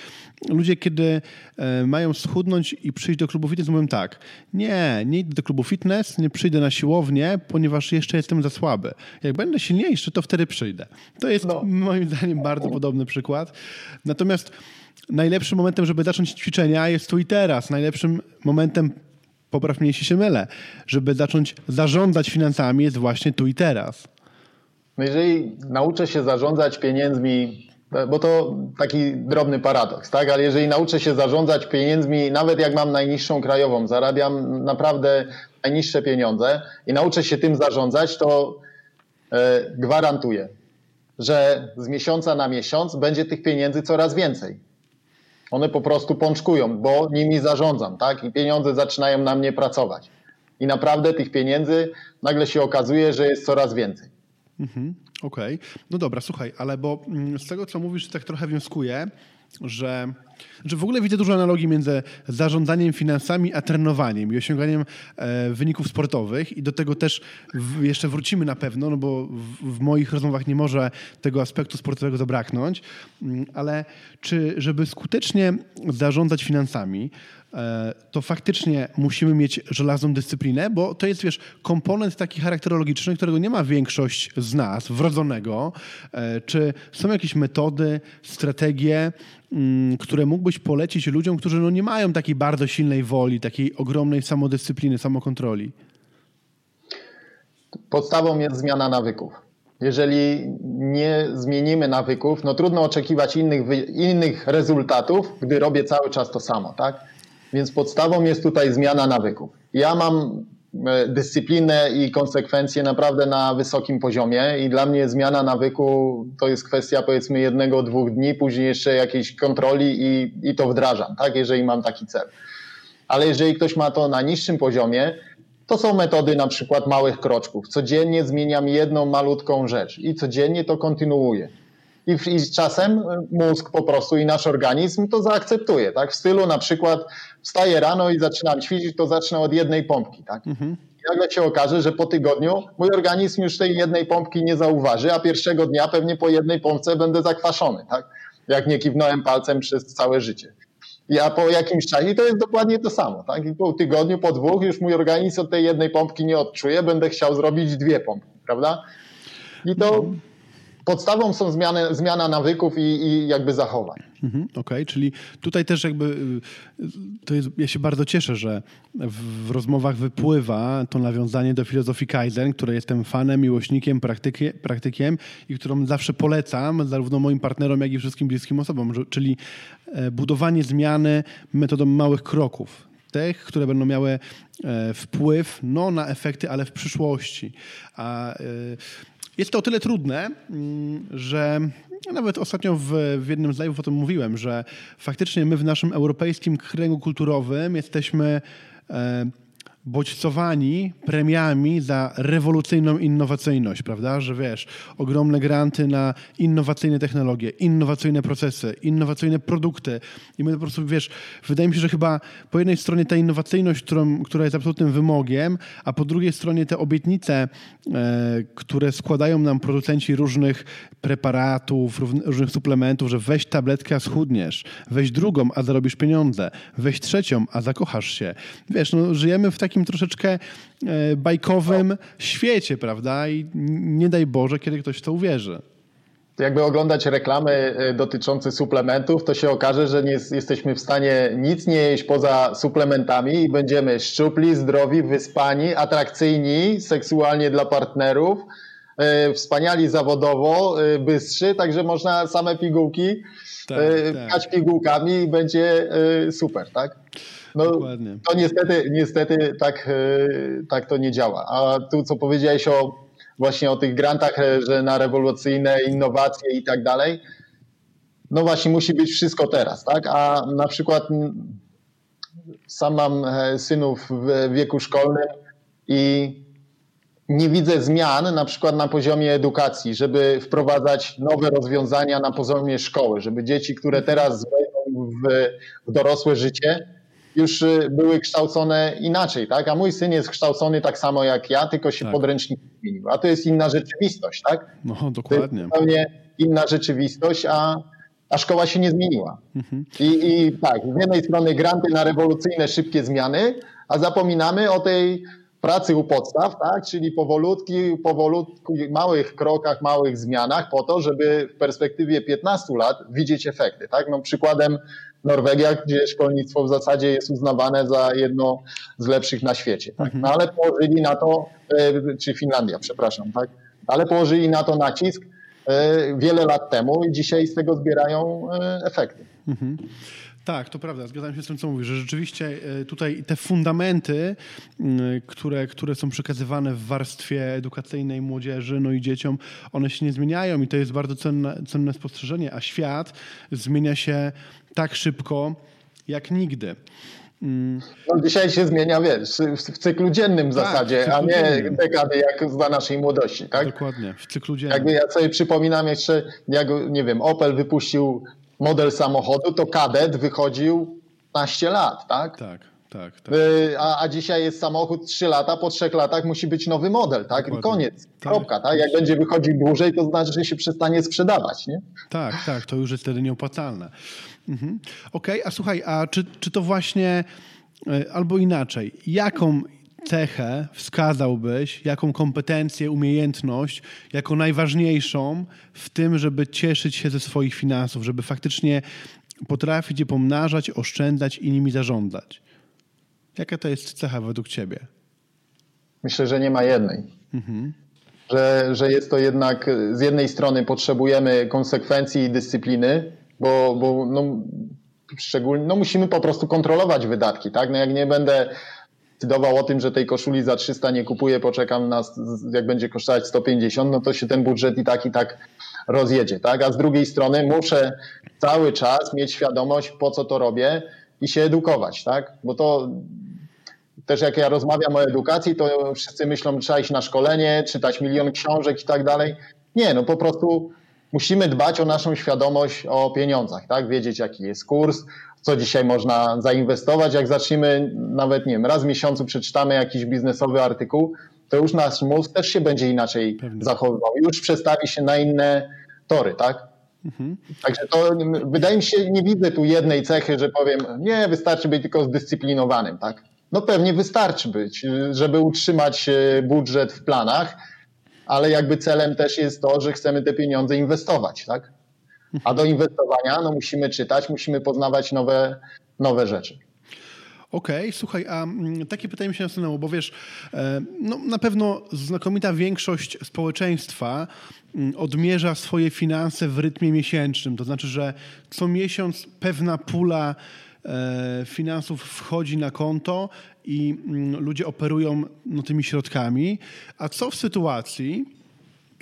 ludzie, kiedy e, mają schudnąć i przyjść do klubu fitness, mówią tak, nie, nie idę do klubu fitness, nie przyjdę na siłownię, ponieważ jeszcze jestem za słaby. Jak będę silniejszy, to wtedy przyjdę. To jest no. moim zdaniem bardzo podobny przykład. Natomiast najlepszym momentem, żeby zacząć ćwiczenia jest tu i teraz. Najlepszym momentem, popraw mnie jeśli się mylę, żeby zacząć zarządzać finansami jest właśnie tu i teraz. No jeżeli nauczę się zarządzać pieniędzmi, bo to taki drobny paradoks, tak? Ale jeżeli nauczę się zarządzać pieniędzmi, nawet jak mam najniższą krajową, zarabiam naprawdę najniższe pieniądze i nauczę się tym zarządzać, to e, gwarantuję, że z miesiąca na miesiąc będzie tych pieniędzy coraz więcej. One po prostu pączkują, bo nimi zarządzam, tak? I pieniądze zaczynają na mnie pracować. I naprawdę tych pieniędzy nagle się okazuje, że jest coraz więcej. Mhm, Okej. Okay. No dobra, słuchaj, ale bo mm, z tego, co mówisz, tak trochę wnioskuję, że, że w ogóle widzę dużo analogii między zarządzaniem finansami a trenowaniem i osiąganiem e, wyników sportowych i do tego też w, jeszcze wrócimy na pewno, no bo w, w, moich rozmowach nie może tego aspektu sportowego zabraknąć, mm, ale czy żeby skutecznie zarządzać finansami, to faktycznie musimy mieć żelazną dyscyplinę, bo to jest, wiesz, komponent taki charakterologiczny, którego nie ma większość z nas, wrodzonego. E, czy są jakieś metody, strategie, mm, które mógłbyś polecić ludziom, którzy no nie mają takiej bardzo silnej woli, takiej ogromnej samodyscypliny, samokontroli? Podstawą jest zmiana nawyków. Jeżeli nie zmienimy nawyków, no trudno oczekiwać innych, innych rezultatów, gdy robię cały czas to samo, tak? Więc podstawą jest tutaj zmiana nawyków. Ja mam e, dyscyplinę i konsekwencje naprawdę na wysokim poziomie i dla mnie zmiana nawyku to jest kwestia powiedzmy jednego, dwóch dni, później jeszcze jakiejś kontroli i, i to wdrażam, tak, jeżeli mam taki cel. Ale jeżeli ktoś ma to na niższym poziomie, to są metody na przykład małych kroczków. Codziennie zmieniam jedną malutką rzecz i codziennie to kontynuuję. I, i czasem mózg po prostu i nasz organizm to zaakceptuje, tak? W stylu na przykład wstaję rano i zaczynam ćwiczyć, to zacznę od jednej pompki, tak? Mhm. I nagle się okaże, że po tygodniu mój organizm już tej jednej pompki nie zauważy, a pierwszego dnia pewnie po jednej pompce będę zakwaszony, tak? Jak nie kiwnąłem palcem przez całe życie. Ja po jakimś czasie to jest dokładnie to samo, tak? I po tygodniu, po dwóch już mój organizm od tej jednej pompki nie odczuje, będę chciał zrobić dwie pompki, prawda? I to podstawą są zmiany, zmiana nawyków i, i jakby zachowań. Mhm, Okej, okay. czyli tutaj też jakby y, to jest, ja się bardzo cieszę, że w, rozmowach wypływa to nawiązanie do filozofii Kaizen, której jestem fanem, miłośnikiem, praktyki, praktykiem i którą zawsze polecam zarówno moim partnerom, jak i wszystkim bliskim osobom, czyli e, budowanie zmiany metodą małych kroków tych, które będą miały e, wpływ no, na efekty, ale w przyszłości. A e, jest to o tyle trudne, mm, że nawet ostatnio w, w jednym z live'ów o tym mówiłem, że faktycznie my w naszym europejskim kręgu kulturowym jesteśmy e, bodźcowani premiami za rewolucyjną innowacyjność, prawda? Że wiesz, ogromne granty na innowacyjne technologie, innowacyjne procesy, innowacyjne produkty. I my po prostu, wiesz, wydaje mi się, że chyba po jednej stronie ta innowacyjność, którą, która jest absolutnym wymogiem, a po drugiej stronie te obietnice, e, które składają nam producenci różnych preparatów, różnych suplementów, że weź tabletkę, a schudniesz, weź drugą, a zarobisz pieniądze, weź trzecią, a zakochasz się. Wiesz, no, żyjemy w takim takim troszeczkę e, bajkowym świecie, prawda? I nie daj Boże, kiedy ktoś w to uwierzy. Jakby oglądać reklamy e, dotyczące suplementów, to się okaże, że nie jesteśmy w stanie nic nie jeść poza suplementami i będziemy szczupli, zdrowi, wyspani, atrakcyjni seksualnie dla partnerów, e, wspaniali zawodowo, bystrzy, także można same pigułki tak, tak. pigułkami i będzie super, tak? No, Dokładnie. To niestety, niestety tak, e, tak to nie działa. A tu, co powiedziałeś o właśnie o tych grantach, e, że na rewolucyjne innowacje i tak dalej, no właśnie musi być wszystko teraz, tak? A na przykład sam mam e, synów w wieku szkolnym i nie widzę zmian na przykład na poziomie edukacji, żeby wprowadzać nowe rozwiązania na poziomie szkoły, żeby dzieci, które teraz wejdą w, w dorosłe życie, już y, były kształcone inaczej, tak? A mój syn jest kształcony tak samo jak ja, tylko się tak. podręcznik zmienił. A to jest inna rzeczywistość, tak? No, dokładnie. To jest zupełnie inna rzeczywistość, a, a szkoła się nie zmieniła. Mhm. I, I tak, z jednej strony granty na rewolucyjne, szybkie zmiany, a zapominamy o tej pracy u podstaw, tak? czyli powolutki, powolutku, małych krokach, małych zmianach po to, żeby w perspektywie 15 lat widzieć efekty. Tak? No, przykładem Norwegia, gdzie szkolnictwo w zasadzie jest uznawane za jedno z lepszych na świecie. Tak? No ale położyli na to, e, czy Finlandia, przepraszam, tak? ale położyli na to nacisk e, wiele lat temu i dzisiaj z tego zbierają e, efekty. Mhm. Tak, to prawda, zgadzam się z tym, co mówisz, że rzeczywiście tutaj te fundamenty, które, które są przekazywane w warstwie edukacyjnej młodzieży, no i dzieciom, one się nie zmieniają i to jest bardzo cenne, cenne spostrzeżenie, a świat zmienia się tak szybko jak nigdy. No, dzisiaj się zmienia, wiesz, w cyklu dziennym w tak, zasadzie, a nie dziennym. dekady jak za naszej młodości, tak? Dokładnie, w cyklu dziennym. Jakby ja sobie przypominam jeszcze, jak, nie wiem, Opel wypuścił model samochodu, to kadet wychodził 15 lat, tak? Tak. Tak, tak. Y, a, a dzisiaj jest samochód 3 lata, po 3 latach musi być nowy model, tak? Dokładnie. Koniec, tak. kropka, tak? Jak będzie wychodził dłużej, to znaczy, że się przestanie sprzedawać, nie? Tak, tak, to już jest wtedy nieopłacalne. Mhm. Okej, okay, a słuchaj, a czy, czy to właśnie, y, albo inaczej, jaką cechę wskazałbyś, jaką kompetencję, umiejętność, jako najważniejszą w tym, żeby cieszyć się ze swoich finansów, żeby faktycznie potrafić je pomnażać, oszczędzać i nimi zarządzać? Jaka to jest cecha według Ciebie? Myślę, że nie ma jednej. Mhm. Że, że jest to jednak, z jednej strony potrzebujemy konsekwencji i dyscypliny, bo, bo no, szczególnie, no musimy po prostu kontrolować wydatki, tak? No jak nie będę decydował o tym, że tej koszuli za 300 nie kupuję, poczekam na, jak będzie kosztować 150, no to się ten budżet i tak i tak rozjedzie, tak? A z drugiej strony muszę cały czas mieć świadomość, po co to robię i się edukować, tak? Bo to też jak ja rozmawiam o edukacji, to wszyscy myślą, że trzeba iść na szkolenie, czytać milion książek i tak dalej. Nie, no po prostu musimy dbać o naszą świadomość o pieniądzach, tak? Wiedzieć, jaki jest kurs, co dzisiaj można zainwestować. Jak zaczniemy, nawet nie wiem, raz w miesiącu przeczytamy jakiś biznesowy artykuł, to już nasz mózg też się będzie inaczej Pewnie. zachowywał. Już przestawi się na inne tory, tak? Mhm. Także to wydaje mi się, nie widzę tu jednej cechy, że powiem, nie, wystarczy być tylko zdyscyplinowanym, tak? No pewnie wystarczy być, żeby utrzymać e, budżet w planach, ale jakby celem też jest to, że chcemy te pieniądze inwestować, tak? A do inwestowania no, musimy czytać, musimy poznawać nowe, nowe rzeczy. Okej, okay, słuchaj, a mm, takie pytanie mi się nasunęło, bo wiesz, e, no, na pewno znakomita większość społeczeństwa mm, odmierza swoje finanse w rytmie miesięcznym. To znaczy, że co miesiąc pewna pula finansów wchodzi na konto i mm, ludzie operują no, tymi środkami. A co w sytuacji,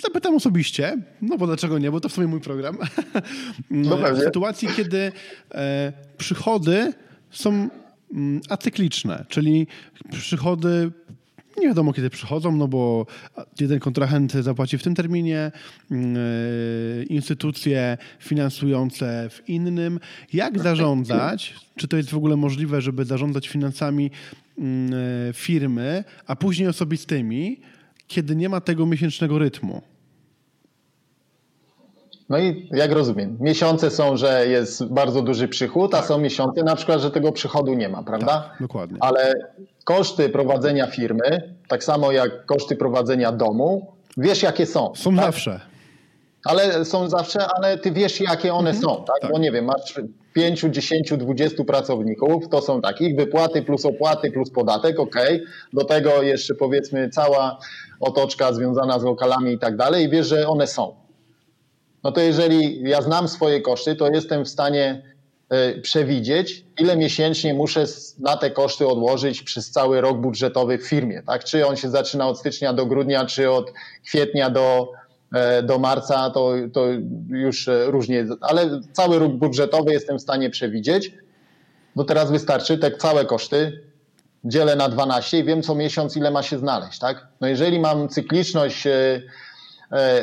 Zapytam osobiście, no bo dlaczego nie, bo to w sumie mój program. No w sytuacji, kiedy e, przychody są mm, acykliczne, czyli przychody nie wiadomo kiedy przychodzą, no bo jeden kontrahent zapłaci w tym terminie, mm, e, instytucje finansujące w innym. Jak zarządzać? Czy to jest w ogóle możliwe, żeby zarządzać finansami mm, e, firmy, a później osobistymi, kiedy nie ma tego miesięcznego rytmu? No i jak rozumiem, miesiące są, że jest bardzo duży przychód, a tak. są miesiące na przykład, że tego przychodu nie ma, prawda? Tak, dokładnie. Ale koszty prowadzenia firmy, tak samo jak koszty prowadzenia domu, wiesz jakie są. Są tak? zawsze. Ale są zawsze, ale ty wiesz jakie one mhm, są, tak? tak? Bo nie wiem, masz 5, 10, 20 pracowników, to są takich wypłaty plus opłaty plus podatek, ok. Do tego jeszcze powiedzmy cała otoczka związana z lokalami i tak dalej i wiesz, że one są no to jeżeli ja znam swoje koszty, to jestem w stanie e, przewidzieć, ile miesięcznie muszę na te koszty odłożyć przez cały rok budżetowy w firmie. Tak? Czy on się zaczyna od stycznia do grudnia, czy od kwietnia do, e, do marca, to, to już e, różnie, ale cały rok budżetowy jestem w stanie przewidzieć. No teraz wystarczy te całe koszty dzielę na 12 i wiem co miesiąc ile ma się znaleźć. Tak? No jeżeli mam cykliczność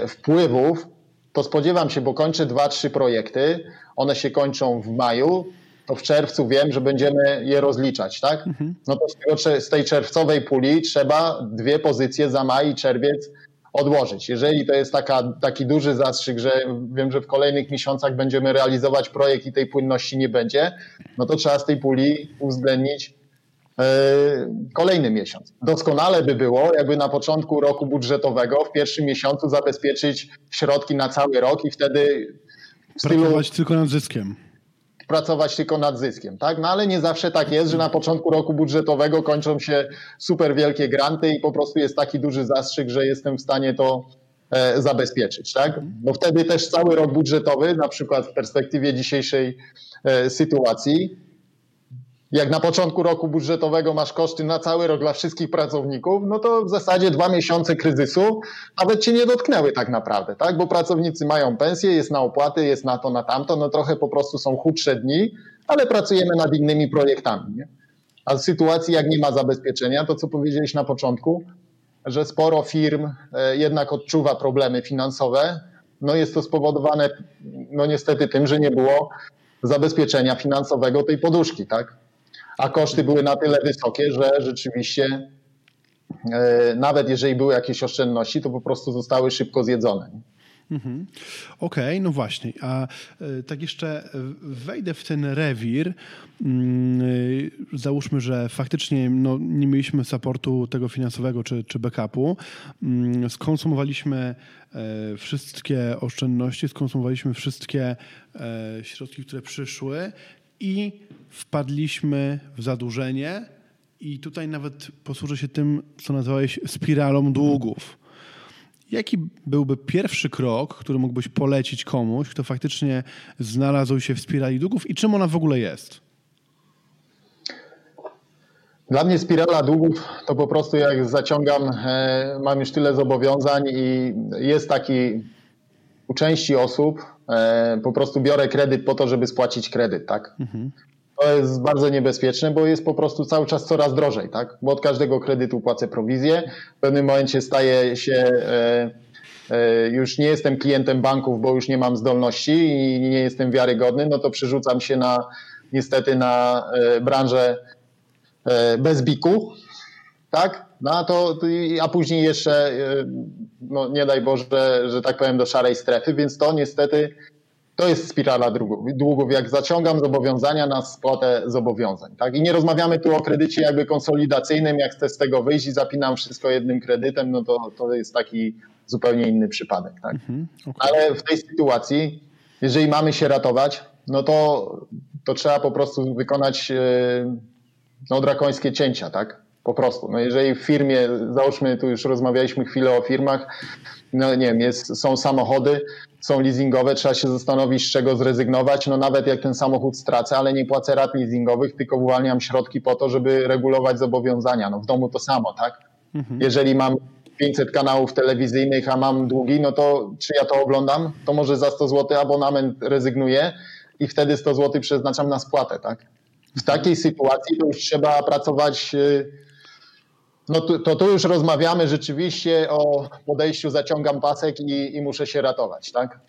wpływów, to spodziewam się, bo kończę dwa, trzy projekty, one się kończą w maju, to w czerwcu wiem, że będziemy je rozliczać, tak? Mhm. No to z, tego, z tej czerwcowej puli trzeba dwie pozycje za maj i czerwiec odłożyć. Jeżeli to jest taka, taki duży zastrzyk, że wiem, że w kolejnych miesiącach będziemy realizować projekt i tej płynności nie będzie, no to trzeba z tej puli uwzględnić kolejny miesiąc. Doskonale by było, jakby na początku roku budżetowego w pierwszym miesiącu zabezpieczyć środki na cały rok i wtedy pracować tylko nad zyskiem. Pracować tylko nad zyskiem, tak? No ale nie zawsze tak jest, że na początku roku budżetowego kończą się super wielkie granty i po prostu jest taki duży zastrzyk, że jestem w stanie to e, zabezpieczyć, tak? Bo wtedy też cały rok budżetowy, na przykład w perspektywie dzisiejszej e, sytuacji, jak na początku roku budżetowego masz koszty na cały rok dla wszystkich pracowników, no to w zasadzie dwa miesiące kryzysu nawet cię nie dotknęły tak naprawdę, tak? Bo pracownicy mają pensję, jest na opłaty, jest na to, na tamto, no trochę po prostu są chudsze dni, ale pracujemy nad innymi projektami. Nie? A w sytuacji, jak nie ma zabezpieczenia, to co powiedziałeś na początku, że sporo firm e, jednak odczuwa problemy finansowe, no jest to spowodowane no niestety tym, że nie było zabezpieczenia finansowego tej poduszki, tak? A koszty były na tyle wysokie, że rzeczywiście e, nawet jeżeli były jakieś oszczędności, to po prostu zostały szybko zjedzone. Mhm. Okej, okay, no właśnie. A e, tak jeszcze wejdę w ten rewir. Mm, e, załóżmy, że faktycznie no, nie mieliśmy supportu tego finansowego czy, czy backupu. Mm, skonsumowaliśmy wszystkie oszczędności, skonsumowaliśmy wszystkie środki, które przyszły i wpadliśmy w zadłużenie i tutaj nawet posłużę się tym, co nazwałeś spiralą długów. Jaki byłby pierwszy krok, który mógłbyś polecić komuś, kto faktycznie znalazł się w spirali długów i czym ona w ogóle jest? Dla mnie spirala długów to po prostu jak zaciągam, e, mam już tyle zobowiązań i jest taki u części osób e, po prostu biorę kredyt po to, żeby spłacić kredyt, tak? Mhm. To jest bardzo niebezpieczne, bo jest po prostu cały czas coraz drożej, tak? Bo od każdego kredytu płacę prowizję. W pewnym momencie staje się e, e, już nie jestem klientem banków, bo już nie mam zdolności i nie jestem wiarygodny, no to przerzucam się na niestety na e, branżę bez biku, tak? No a to, a później jeszcze, no nie daj Boże, że tak powiem, do szarej strefy, więc to niestety to jest spirala długów. Jak zaciągam zobowiązania na spłatę zobowiązań. Tak? I nie rozmawiamy tu o kredycie jakby konsolidacyjnym, jak chcę z tego wyjść i zapinam wszystko jednym kredytem, no to, to jest taki zupełnie inny przypadek. Tak? Mhm, okay. Ale w tej sytuacji, jeżeli mamy się ratować, no to, to trzeba po prostu wykonać e, no, drakońskie cięcia, tak? Po prostu. No jeżeli w firmie, załóżmy, tu już rozmawialiśmy chwilę o firmach, no nie wiem, jest, są samochody, są leasingowe, trzeba się zastanowić, z czego zrezygnować. No nawet jak ten samochód stracę, ale nie płacę rat leasingowych, tylko uwalniam środki po to, żeby regulować zobowiązania. No w domu to samo, tak? Mhm. Jeżeli mam 500 kanałów telewizyjnych, a mam długi, no to czy ja to oglądam? To może za 100 zł abonament rezygnuję i wtedy 100 zł przeznaczam na spłatę, tak? W takiej sytuacji to już trzeba pracować y, no to, to tu już rozmawiamy rzeczywiście o podejściu zaciągam pasek i, i muszę się ratować, tak?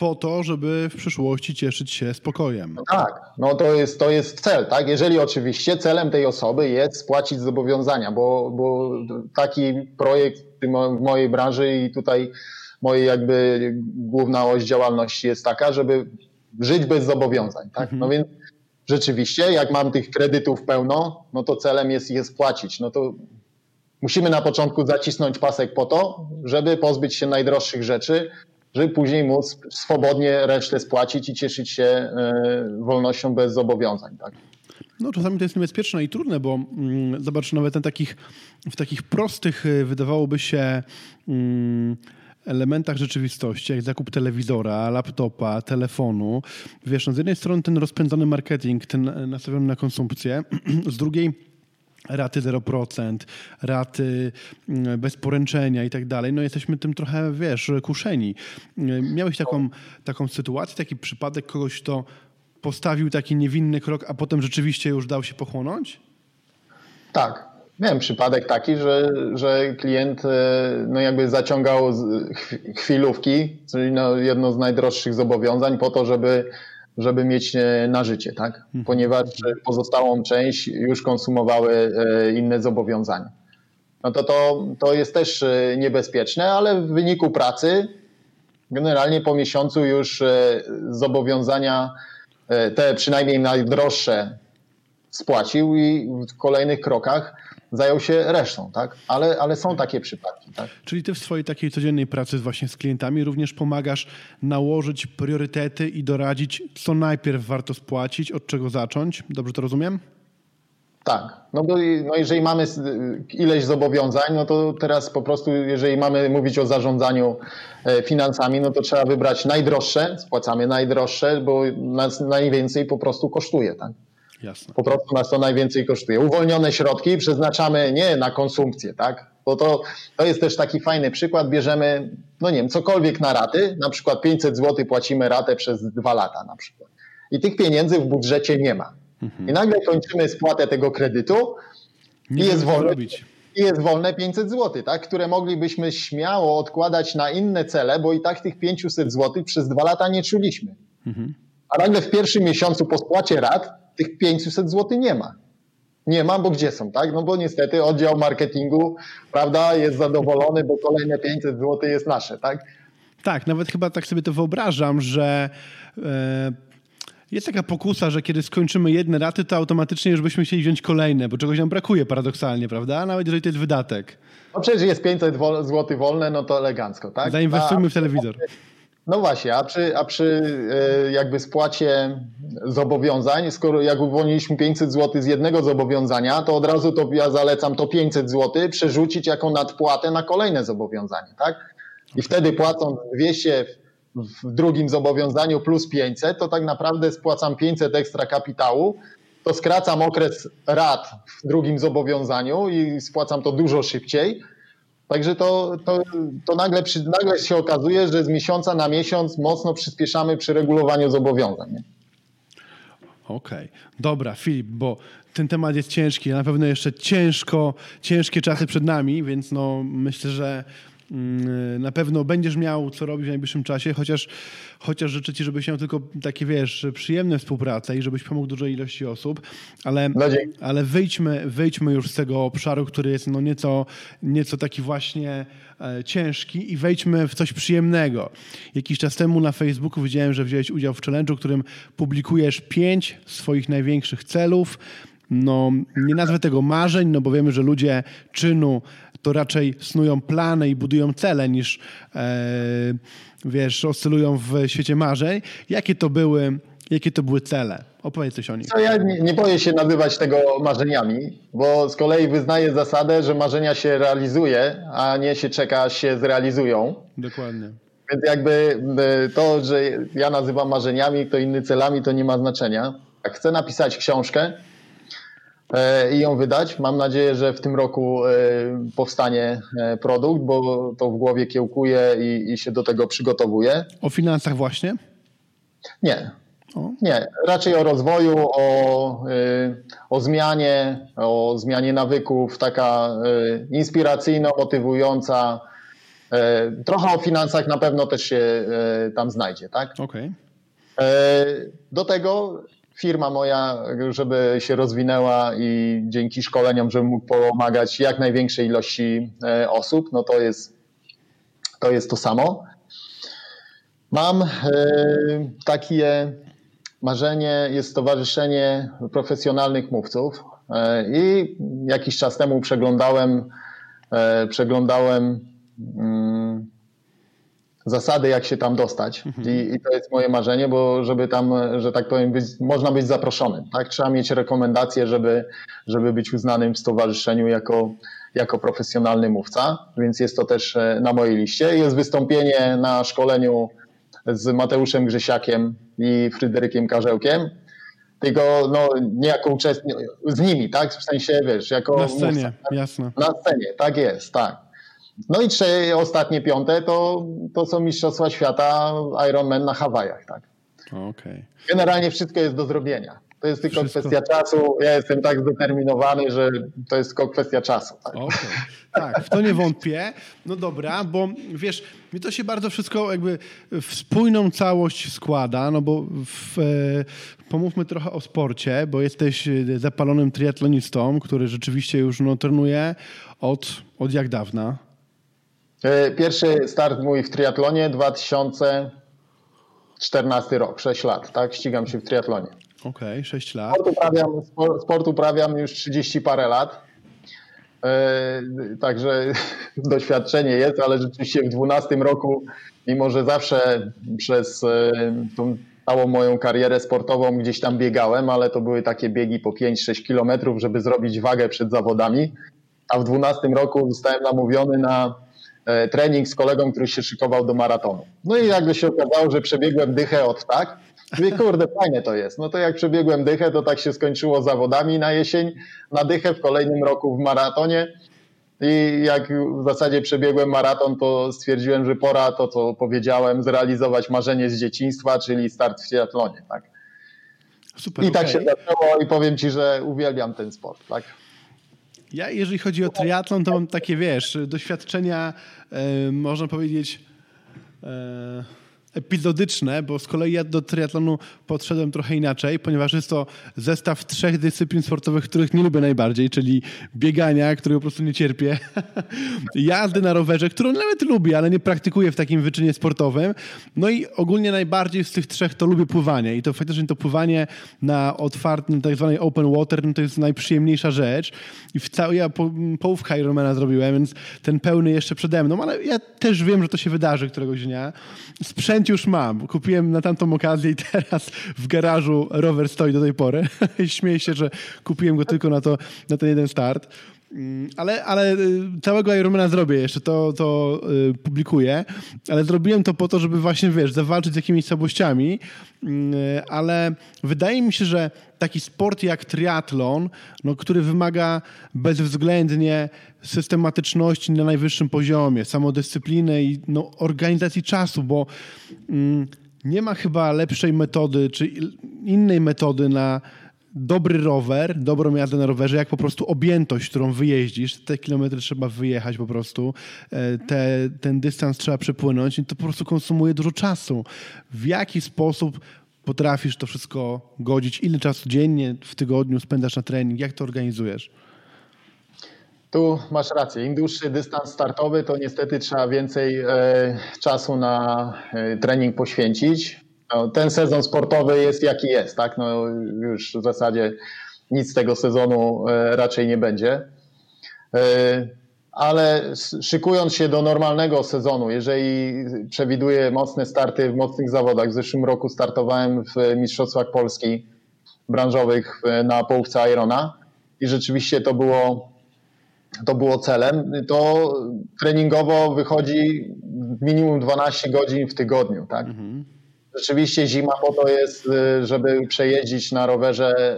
po to, żeby w przyszłości cieszyć się spokojem. No tak, no to jest, to jest cel, tak? Jeżeli oczywiście celem tej osoby jest spłacić zobowiązania, bo, bo taki projekt w mojej branży i tutaj mojej jakby główna oś działalności jest taka, żeby żyć bez zobowiązań, tak? Mhm. No więc rzeczywiście, jak mam tych kredytów pełno, no to celem jest je spłacić. No to musimy na początku zacisnąć pasek po to, żeby pozbyć się najdroższych rzeczy, żeby później móc swobodnie resztę spłacić i cieszyć się e, wolnością bez zobowiązań. Tak? No, czasami to jest niebezpieczne i trudne, bo mm, zobacz, nawet na takich, w takich prostych, e, wydawałoby się, mm, elementach rzeczywistości, jak zakup telewizora, laptopa, telefonu, wiesz, no z jednej strony ten rozpędzony marketing, ten e, nastawiony na konsumpcję, z drugiej raty 0%, raty mm, bez poręczenia i tak dalej, no jesteśmy tym trochę, wiesz, kuszeni. Miałeś taką, taką sytuację, taki przypadek kogoś, kto postawił taki niewinny krok, a potem rzeczywiście już dał się pochłonąć? Tak. Miałem przypadek taki, że, że klient e, no jakby zaciągał chwilówki, czyli no jedno z najdroższych zobowiązań po to, żeby żeby mieć e, na życie, tak? Mhm. Ponieważ pozostałą część już konsumowały e, inne zobowiązania. No to, to, to jest też e, niebezpieczne, ale w wyniku pracy generalnie po miesiącu już zobowiązania te przynajmniej najdroższe spłacił i w kolejnych krokach zajął się resztą, tak? Ale, ale są takie przypadki, tak? Czyli ty w swojej takiej codziennej pracy właśnie z klientami również pomagasz nałożyć priorytety i doradzić, co najpierw warto spłacić, od czego zacząć. Dobrze to rozumiem? Tak, no bo no jeżeli mamy ileś zobowiązań, no to teraz po prostu, jeżeli mamy mówić o zarządzaniu e, finansami, no to trzeba wybrać najdroższe, spłacamy najdroższe, bo nas najwięcej po prostu kosztuje, tak? Jasne. Po prostu nas to najwięcej kosztuje. Uwolnione środki przeznaczamy nie na konsumpcję, tak? Bo to, to jest też taki fajny przykład. Bierzemy, no nie wiem, cokolwiek na raty, na przykład 500 zł płacimy ratę przez dwa lata na przykład. I tych pieniędzy w budżecie nie ma. Mhm. I nagle kończymy spłatę tego kredytu nie i jest wolne. I jest wolne 500 zł, tak? które moglibyśmy śmiało odkładać na inne cele, bo i tak tych 500 zł przez dwa lata nie czuliśmy. Mhm. A nagle w pierwszym miesiącu po spłacie rat tych 500 zł nie ma. Nie ma, bo gdzie są, tak? No bo niestety oddział marketingu, prawda, jest zadowolony, bo kolejne 500 zł jest nasze, tak? Tak, nawet chyba tak sobie to wyobrażam, że e, jest taka pokusa, że kiedy skończymy jedne raty, to automatycznie już byśmy chcieli wziąć kolejne, bo czegoś nam brakuje paradoksalnie, prawda? Nawet jeżeli to jest wydatek. No przecież jest 500 zł wolne, no to elegancko, tak? Zainwestujmy w telewizor. No właśnie, a przy, a przy e, jakby spłacie zobowiązań, skoro jak uwolniliśmy 500 zł z jednego zobowiązania, to od razu to ja zalecam to 500 zł przerzucić jako nadpłatę na kolejne zobowiązanie, tak? I wtedy płacąc 200 w drugim zobowiązaniu plus 500, to tak naprawdę spłacam 500 ekstra kapitału, to skracam okres rat w drugim zobowiązaniu i spłacam to dużo szybciej, Także to, to, to nagle, przy, nagle się okazuje, że z miesiąca na miesiąc mocno przyspieszamy przy regulowaniu zobowiązań. Okej, okay. dobra, Filip, bo ten temat jest ciężki, na pewno jeszcze ciężko, ciężkie czasy przed nami, więc no myślę, że na pewno będziesz miał co robić w najbliższym czasie, chociaż, chociaż życzę ci, żebyś miał tylko takie, wiesz, przyjemne współpracę i żebyś pomógł dużej ilości osób, ale, No ale wyjdźmy, wyjdźmy już z tego obszaru, który jest no nieco, nieco taki właśnie e, ciężki i wejdźmy w coś przyjemnego. Jakiś czas temu na Facebooku widziałem, że wziąłeś udział w challenge'u, którym publikujesz pięć swoich największych celów, no nie nazwę tego marzeń, no bo wiemy, że ludzie czynu to raczej snują plany i budują cele niż e, wiesz, oscylują w świecie marzeń. Jakie to były, jakie to były cele? Opowiedz coś o nich. Co ja nie, nie boję się nazywać tego marzeniami, bo z kolei wyznaję zasadę, że marzenia się realizuje, a nie się czeka, aż się zrealizują. Dokładnie. Więc jakby y, to, że ja nazywam marzeniami, kto inny celami, to nie ma znaczenia. Jak chcę napisać książkę e, i ją wydać, mam nadzieję, że w tym roku e, powstanie e, produkt, bo to w głowie kiełkuję i, i się do tego przygotowuję. O finansach właśnie? Nie, O. nie, raczej o rozwoju, o, o zmianie, o zmianie nawyków, taka inspiracyjna, motywująca. Trochę o finansach na pewno też się tam znajdzie, tak? Okej. Y, Do tego firma moja, żeby się rozwinęła i dzięki szkoleniom, żebym mógł pomagać jak największej ilości y, osób, no to jest to, jest to samo. Mam y, takie marzenie, jest stowarzyszenie profesjonalnych mówców y, i jakiś czas temu przeglądałem, przeglądałem mm, zasady, jak się tam dostać. I, I to jest moje marzenie, bo żeby tam, że tak powiem, być, można być zaproszonym. Tak? Trzeba mieć rekomendacje, żeby, żeby być uznanym w stowarzyszeniu jako, jako profesjonalny mówca, więc jest to też e, na mojej liście. Jest wystąpienie na szkoleniu z Mateuszem Grzesiakiem i Fryderykiem Karzełkiem. Tylko no, nie jako uczestnik, z nimi, tak? W sensie, wiesz, jako Na scenie, mówca. jasne. Na scenie, tak jest, tak. No i trzy ostatnie piąte to, to są Mistrzostwa Świata Ironman na Hawajach, tak. Okej. Generalnie wszystko jest do zrobienia. To jest tylko Wszystko. kwestia czasu. Ja jestem tak zdeterminowany, że to jest tylko kwestia czasu. Tak? Okej. Tak, w to nie wątpię. No dobra, bo wiesz, mi to się bardzo wszystko jakby w spójną całość składa, no bo w, e, pomówmy trochę o sporcie, bo jesteś zapalonym triatlonistą, który rzeczywiście już no, trenuje od, od jak dawna? E, Pierwszy start mój w triatlonie 2014 rok, 6 lat, tak? Ścigam się w triatlonie. Okej, 6 lat. Sport uprawiam, sport, uprawiam już 30 parę lat. E, Także doświadczenie jest, ale rzeczywiście w 12 roku, mimo że zawsze przez e, tą całą moją karierę sportową gdzieś tam biegałem, ale to były takie biegi po 5-6 kilometrów, żeby zrobić wagę przed zawodami. A w 12 roku zostałem namówiony na trening z kolegą, który się szykował do maratonu. No i jakby się okazało, że przebiegłem dychę od tak. Mówię, kurde, fajnie to jest. No to jak przebiegłem dychę, to tak się skończyło zawodami na jesień, na dychę w kolejnym roku w maratonie. I jak w zasadzie przebiegłem maraton, to stwierdziłem, że pora to, co powiedziałem, zrealizować marzenie z dzieciństwa, czyli start w triatlonie. Tak? Super. I tak okej. się zaczęło i powiem Ci, że uwielbiam ten sport. Tak? Ja, jeżeli chodzi o triatlon, to mam takie, wiesz, doświadczenia, e, można powiedzieć, e, epizodyczne, bo z kolei ja do triatlonu podszedłem trochę inaczej, ponieważ jest to zestaw trzech dyscyplin sportowych, których nie lubię najbardziej, czyli biegania, którego po prostu nie cierpię, jazdy na rowerze, którą nawet lubię, ale nie praktykuję w takim wyczynie sportowym. No i ogólnie najbardziej z tych trzech to lubię pływanie i to faktycznie to pływanie na otwartym, tak zwanej open water, no to jest najprzyjemniejsza rzecz i w cały, ja po, połówka Ironmana zrobiłem, więc ten pełny jeszcze przede mną, ale ja też wiem, że to się wydarzy któregoś dnia. Sprzęt już mam. Kupiłem na tamtą okazję i teraz w garażu rower stoi do tej pory. Śmieję się, że kupiłem go tylko na, to, na ten jeden start. Mm, Ale, ale y, całego Ironmana zrobię jeszcze, to, to y, publikuję, ale zrobiłem to po to, żeby właśnie, wiesz, zawalczyć z jakimiś słabościami, Mm, y, ale wydaje mi się, że taki sport jak triatlon, no, który wymaga bezwzględnie systematyczności na najwyższym poziomie, samodyscypliny i no, organizacji czasu, bo mm, nie ma chyba lepszej metody, czy innej metody na dobry rower, dobrą jazdę na rowerze, jak po prostu objętość, którą wyjeździsz, te kilometry trzeba wyjechać po prostu, e, te, ten dystans trzeba przepłynąć i to po prostu konsumuje dużo czasu. W jaki sposób potrafisz to wszystko godzić? Ile czasu dziennie w tygodniu spędzasz na trening? Jak to organizujesz? Tu masz rację. Im dłuższy dystans startowy, to niestety trzeba więcej e, czasu na e, trening poświęcić. No, ten sezon sportowy jest jaki jest, tak? No, już w zasadzie nic z tego sezonu e, raczej nie będzie. Ale szykując się do normalnego sezonu, jeżeli przewiduję mocne starty w mocnych zawodach, w zeszłym roku startowałem w Mistrzostwach Polski branżowych na połówce Irona i rzeczywiście to było to było celem, to treningowo wychodzi minimum 12 godzin w tygodniu. Tak? Mhm. Rzeczywiście zima po to jest, y, żeby przejeździć na rowerze,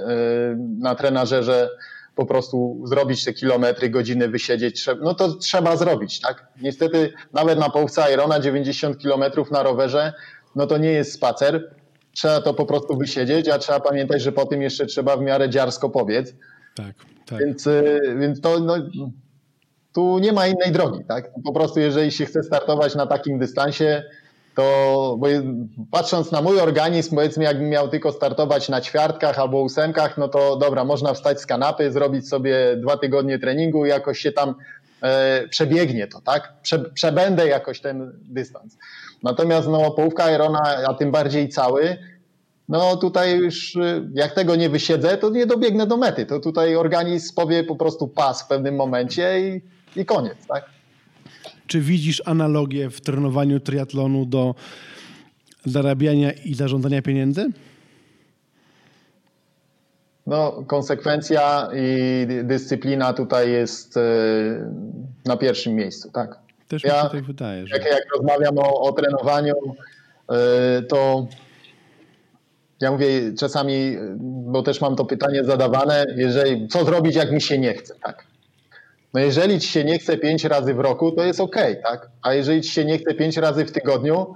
y, na trenażerze, po prostu zrobić te kilometry, godziny wysiedzieć. No to trzeba zrobić, tak? Niestety nawet na połówce Irona 90 kilometrów na rowerze, no to nie jest spacer. Trzeba to po prostu wysiedzieć, a trzeba pamiętać, że po tym jeszcze trzeba w miarę dziarsko powiedz. Tak. Tak. Więc, y, więc to no, tu nie ma innej drogi. Tak? Po prostu jeżeli się chce startować na takim dystansie, to bo patrząc na mój organizm, powiedzmy, jakbym miał tylko startować na ćwiartkach albo ósemkach, no to dobra, można wstać z kanapy, zrobić sobie dwa tygodnie treningu i jakoś się tam e, przebiegnie to, tak? Prze, przebędę jakoś ten dystans. Natomiast no, połówka Irona, a tym bardziej cały, no tutaj już y, jak tego nie wysiedzę, to nie dobiegnę do mety. To tutaj organizm powie po prostu pas w pewnym momencie i, i koniec, tak? Czy widzisz analogię w trenowaniu triatlonu do zarabiania i zarządzania pieniędzy? No, konsekwencja i dyscyplina tutaj jest y, na pierwszym miejscu, tak. Też ja, mi się tak wydaje. Że... Jak, jak rozmawiam o, o trenowaniu, y, to ja mówię czasami, bo też mam to pytanie zadawane, jeżeli, co zrobić, jak mi się nie chce, tak? No jeżeli ci się nie chce pięć razy w roku, to jest ok, tak? A jeżeli ci się nie chce pięć razy w tygodniu,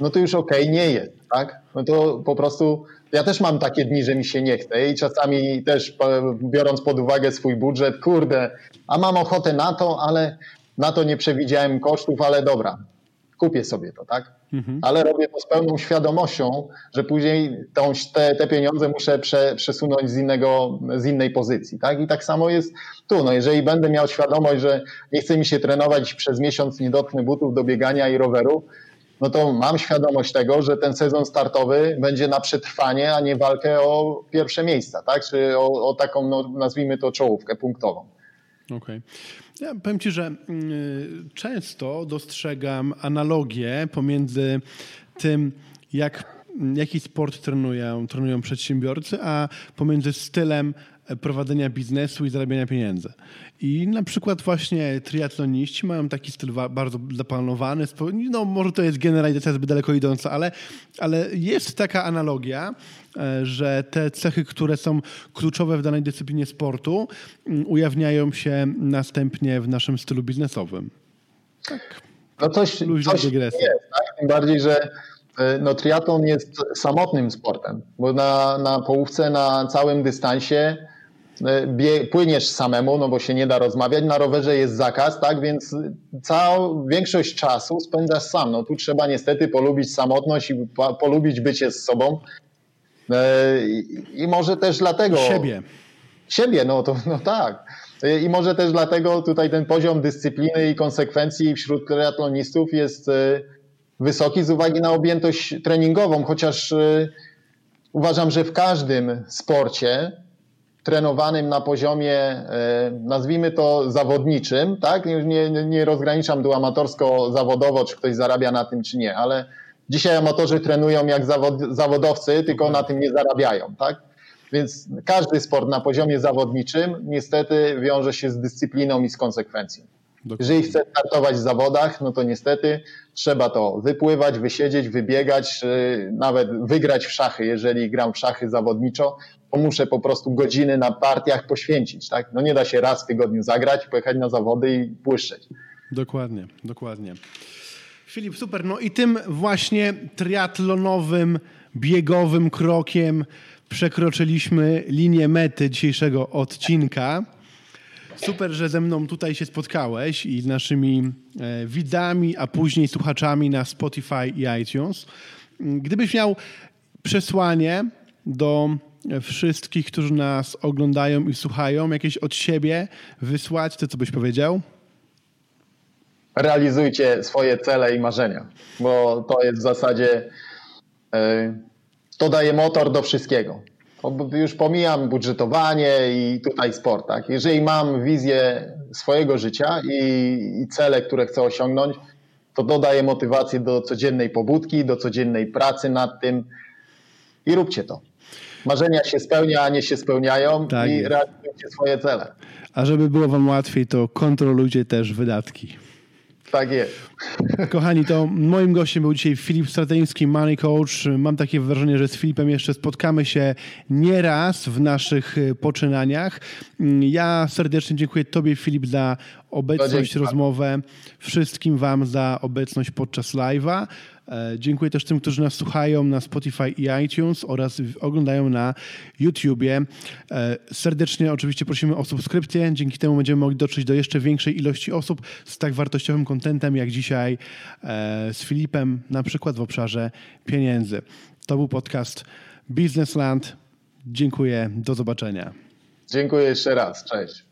no to już ok, nie jest, tak? No to po prostu ja też mam takie dni, że mi się nie chce i czasami też biorąc pod uwagę swój budżet, kurde, a mam ochotę na to, ale na to nie przewidziałem kosztów, ale dobra, kupię sobie to, tak? Mhm. Ale robię to z pełną świadomością, że później tą, te, te pieniądze muszę prze, przesunąć z, innego, z innej pozycji. Tak? I tak samo jest tu. No, jeżeli będę miał świadomość, że nie chce mi się trenować przez miesiąc, nie dotknę butów do biegania i roweru, no to mam świadomość tego, że ten sezon startowy będzie na przetrwanie, a nie walkę o pierwsze miejsca, tak? czy o, o taką, no, nazwijmy to, czołówkę punktową. Okej. Okay. Ja powiem Ci, że mm, często dostrzegam analogię pomiędzy tym, jak, jaki sport trenują, trenują przedsiębiorcy, a pomiędzy stylem prowadzenia biznesu i zarabiania pieniędzy. I na przykład właśnie triatloniści mają taki styl bardzo zaplanowany. No, może to jest generalizacja zbyt daleko idąca, ale, ale jest taka analogia, e, że te cechy, które są kluczowe w danej dyscyplinie sportu, mm, ujawniają się następnie w naszym stylu biznesowym. Tak. No coś, coś jest, tak? Tym bardziej, że e, no, triatlon jest samotnym sportem, bo na, na połówce, na całym dystansie płyniesz samemu, no bo się nie da rozmawiać, na rowerze jest zakaz, tak, więc całą większość czasu spędzasz sam. No tu trzeba niestety polubić samotność i polubić bycie z sobą. E, I może też dlatego... Siebie. Siebie, no to no tak. E, I może też dlatego tutaj ten poziom dyscypliny i konsekwencji wśród triatlonistów jest wysoki z uwagi na objętość treningową, chociaż uważam, że w każdym sporcie trenowanym na poziomie, e, nazwijmy to zawodniczym, tak? Nie, nie rozgraniczam tu amatorsko-zawodowo, czy ktoś zarabia na tym, czy nie, ale dzisiaj amatorzy trenują jak zawod, zawodowcy, tylko na tym nie zarabiają, tak? Więc każdy sport na poziomie zawodniczym niestety wiąże się z dyscypliną i z konsekwencją. Dokładnie. Jeżeli chcę startować w zawodach, no to niestety trzeba to wypływać, wysiedzieć, wybiegać, nawet wygrać w szachy, jeżeli gram w szachy zawodniczo, to muszę po prostu godziny na partiach poświęcić. Tak? No nie da się raz w tygodniu zagrać, pojechać na zawody i błyszczeć. Dokładnie, dokładnie. Filip, super. No i tym właśnie triatlonowym, biegowym krokiem przekroczyliśmy linię mety dzisiejszego odcinka. Super, że ze mną tutaj się spotkałeś i naszymi e, widzami, a później słuchaczami na Spotify i iTunes. Gdybyś miał przesłanie do wszystkich, którzy nas oglądają i słuchają, jakieś od siebie wysłać, to co byś powiedział? Realizujcie swoje cele i marzenia, bo to jest w zasadzie, e, to daje motor do wszystkiego. Już pomijam budżetowanie i tutaj sport. Tak? Jeżeli mam wizję swojego życia i, cele, które chcę osiągnąć, to dodaje motywację do codziennej pobudki, do codziennej pracy nad tym i róbcie to. Marzenia się spełnia, a nie się spełniają tak i realizujcie swoje cele. A żeby było Wam łatwiej, to kontrolujcie też wydatki. Tak jest. Kochani, to moim gościem był dzisiaj Filip Strateński, Money Coach. Mam takie wrażenie, że z Filipem jeszcze spotkamy się nieraz w naszych y, poczynaniach. Ja serdecznie dziękuję Tobie, Filip, za obecność, rozmowę. Wszystkim Wam za obecność podczas live'a. E, dziękuję też tym, którzy nas słuchają na Spotify i iTunes oraz oglądają na YouTubie. E, serdecznie oczywiście prosimy o subskrypcję. Dzięki temu będziemy mogli dotrzeć do jeszcze większej ilości osób z tak wartościowym kontentem jak dzisiaj e, z Filipem, na przykład w obszarze pieniędzy. To był podcast Businessland. Dziękuję. Do zobaczenia. Dziękuję jeszcze raz. Cześć.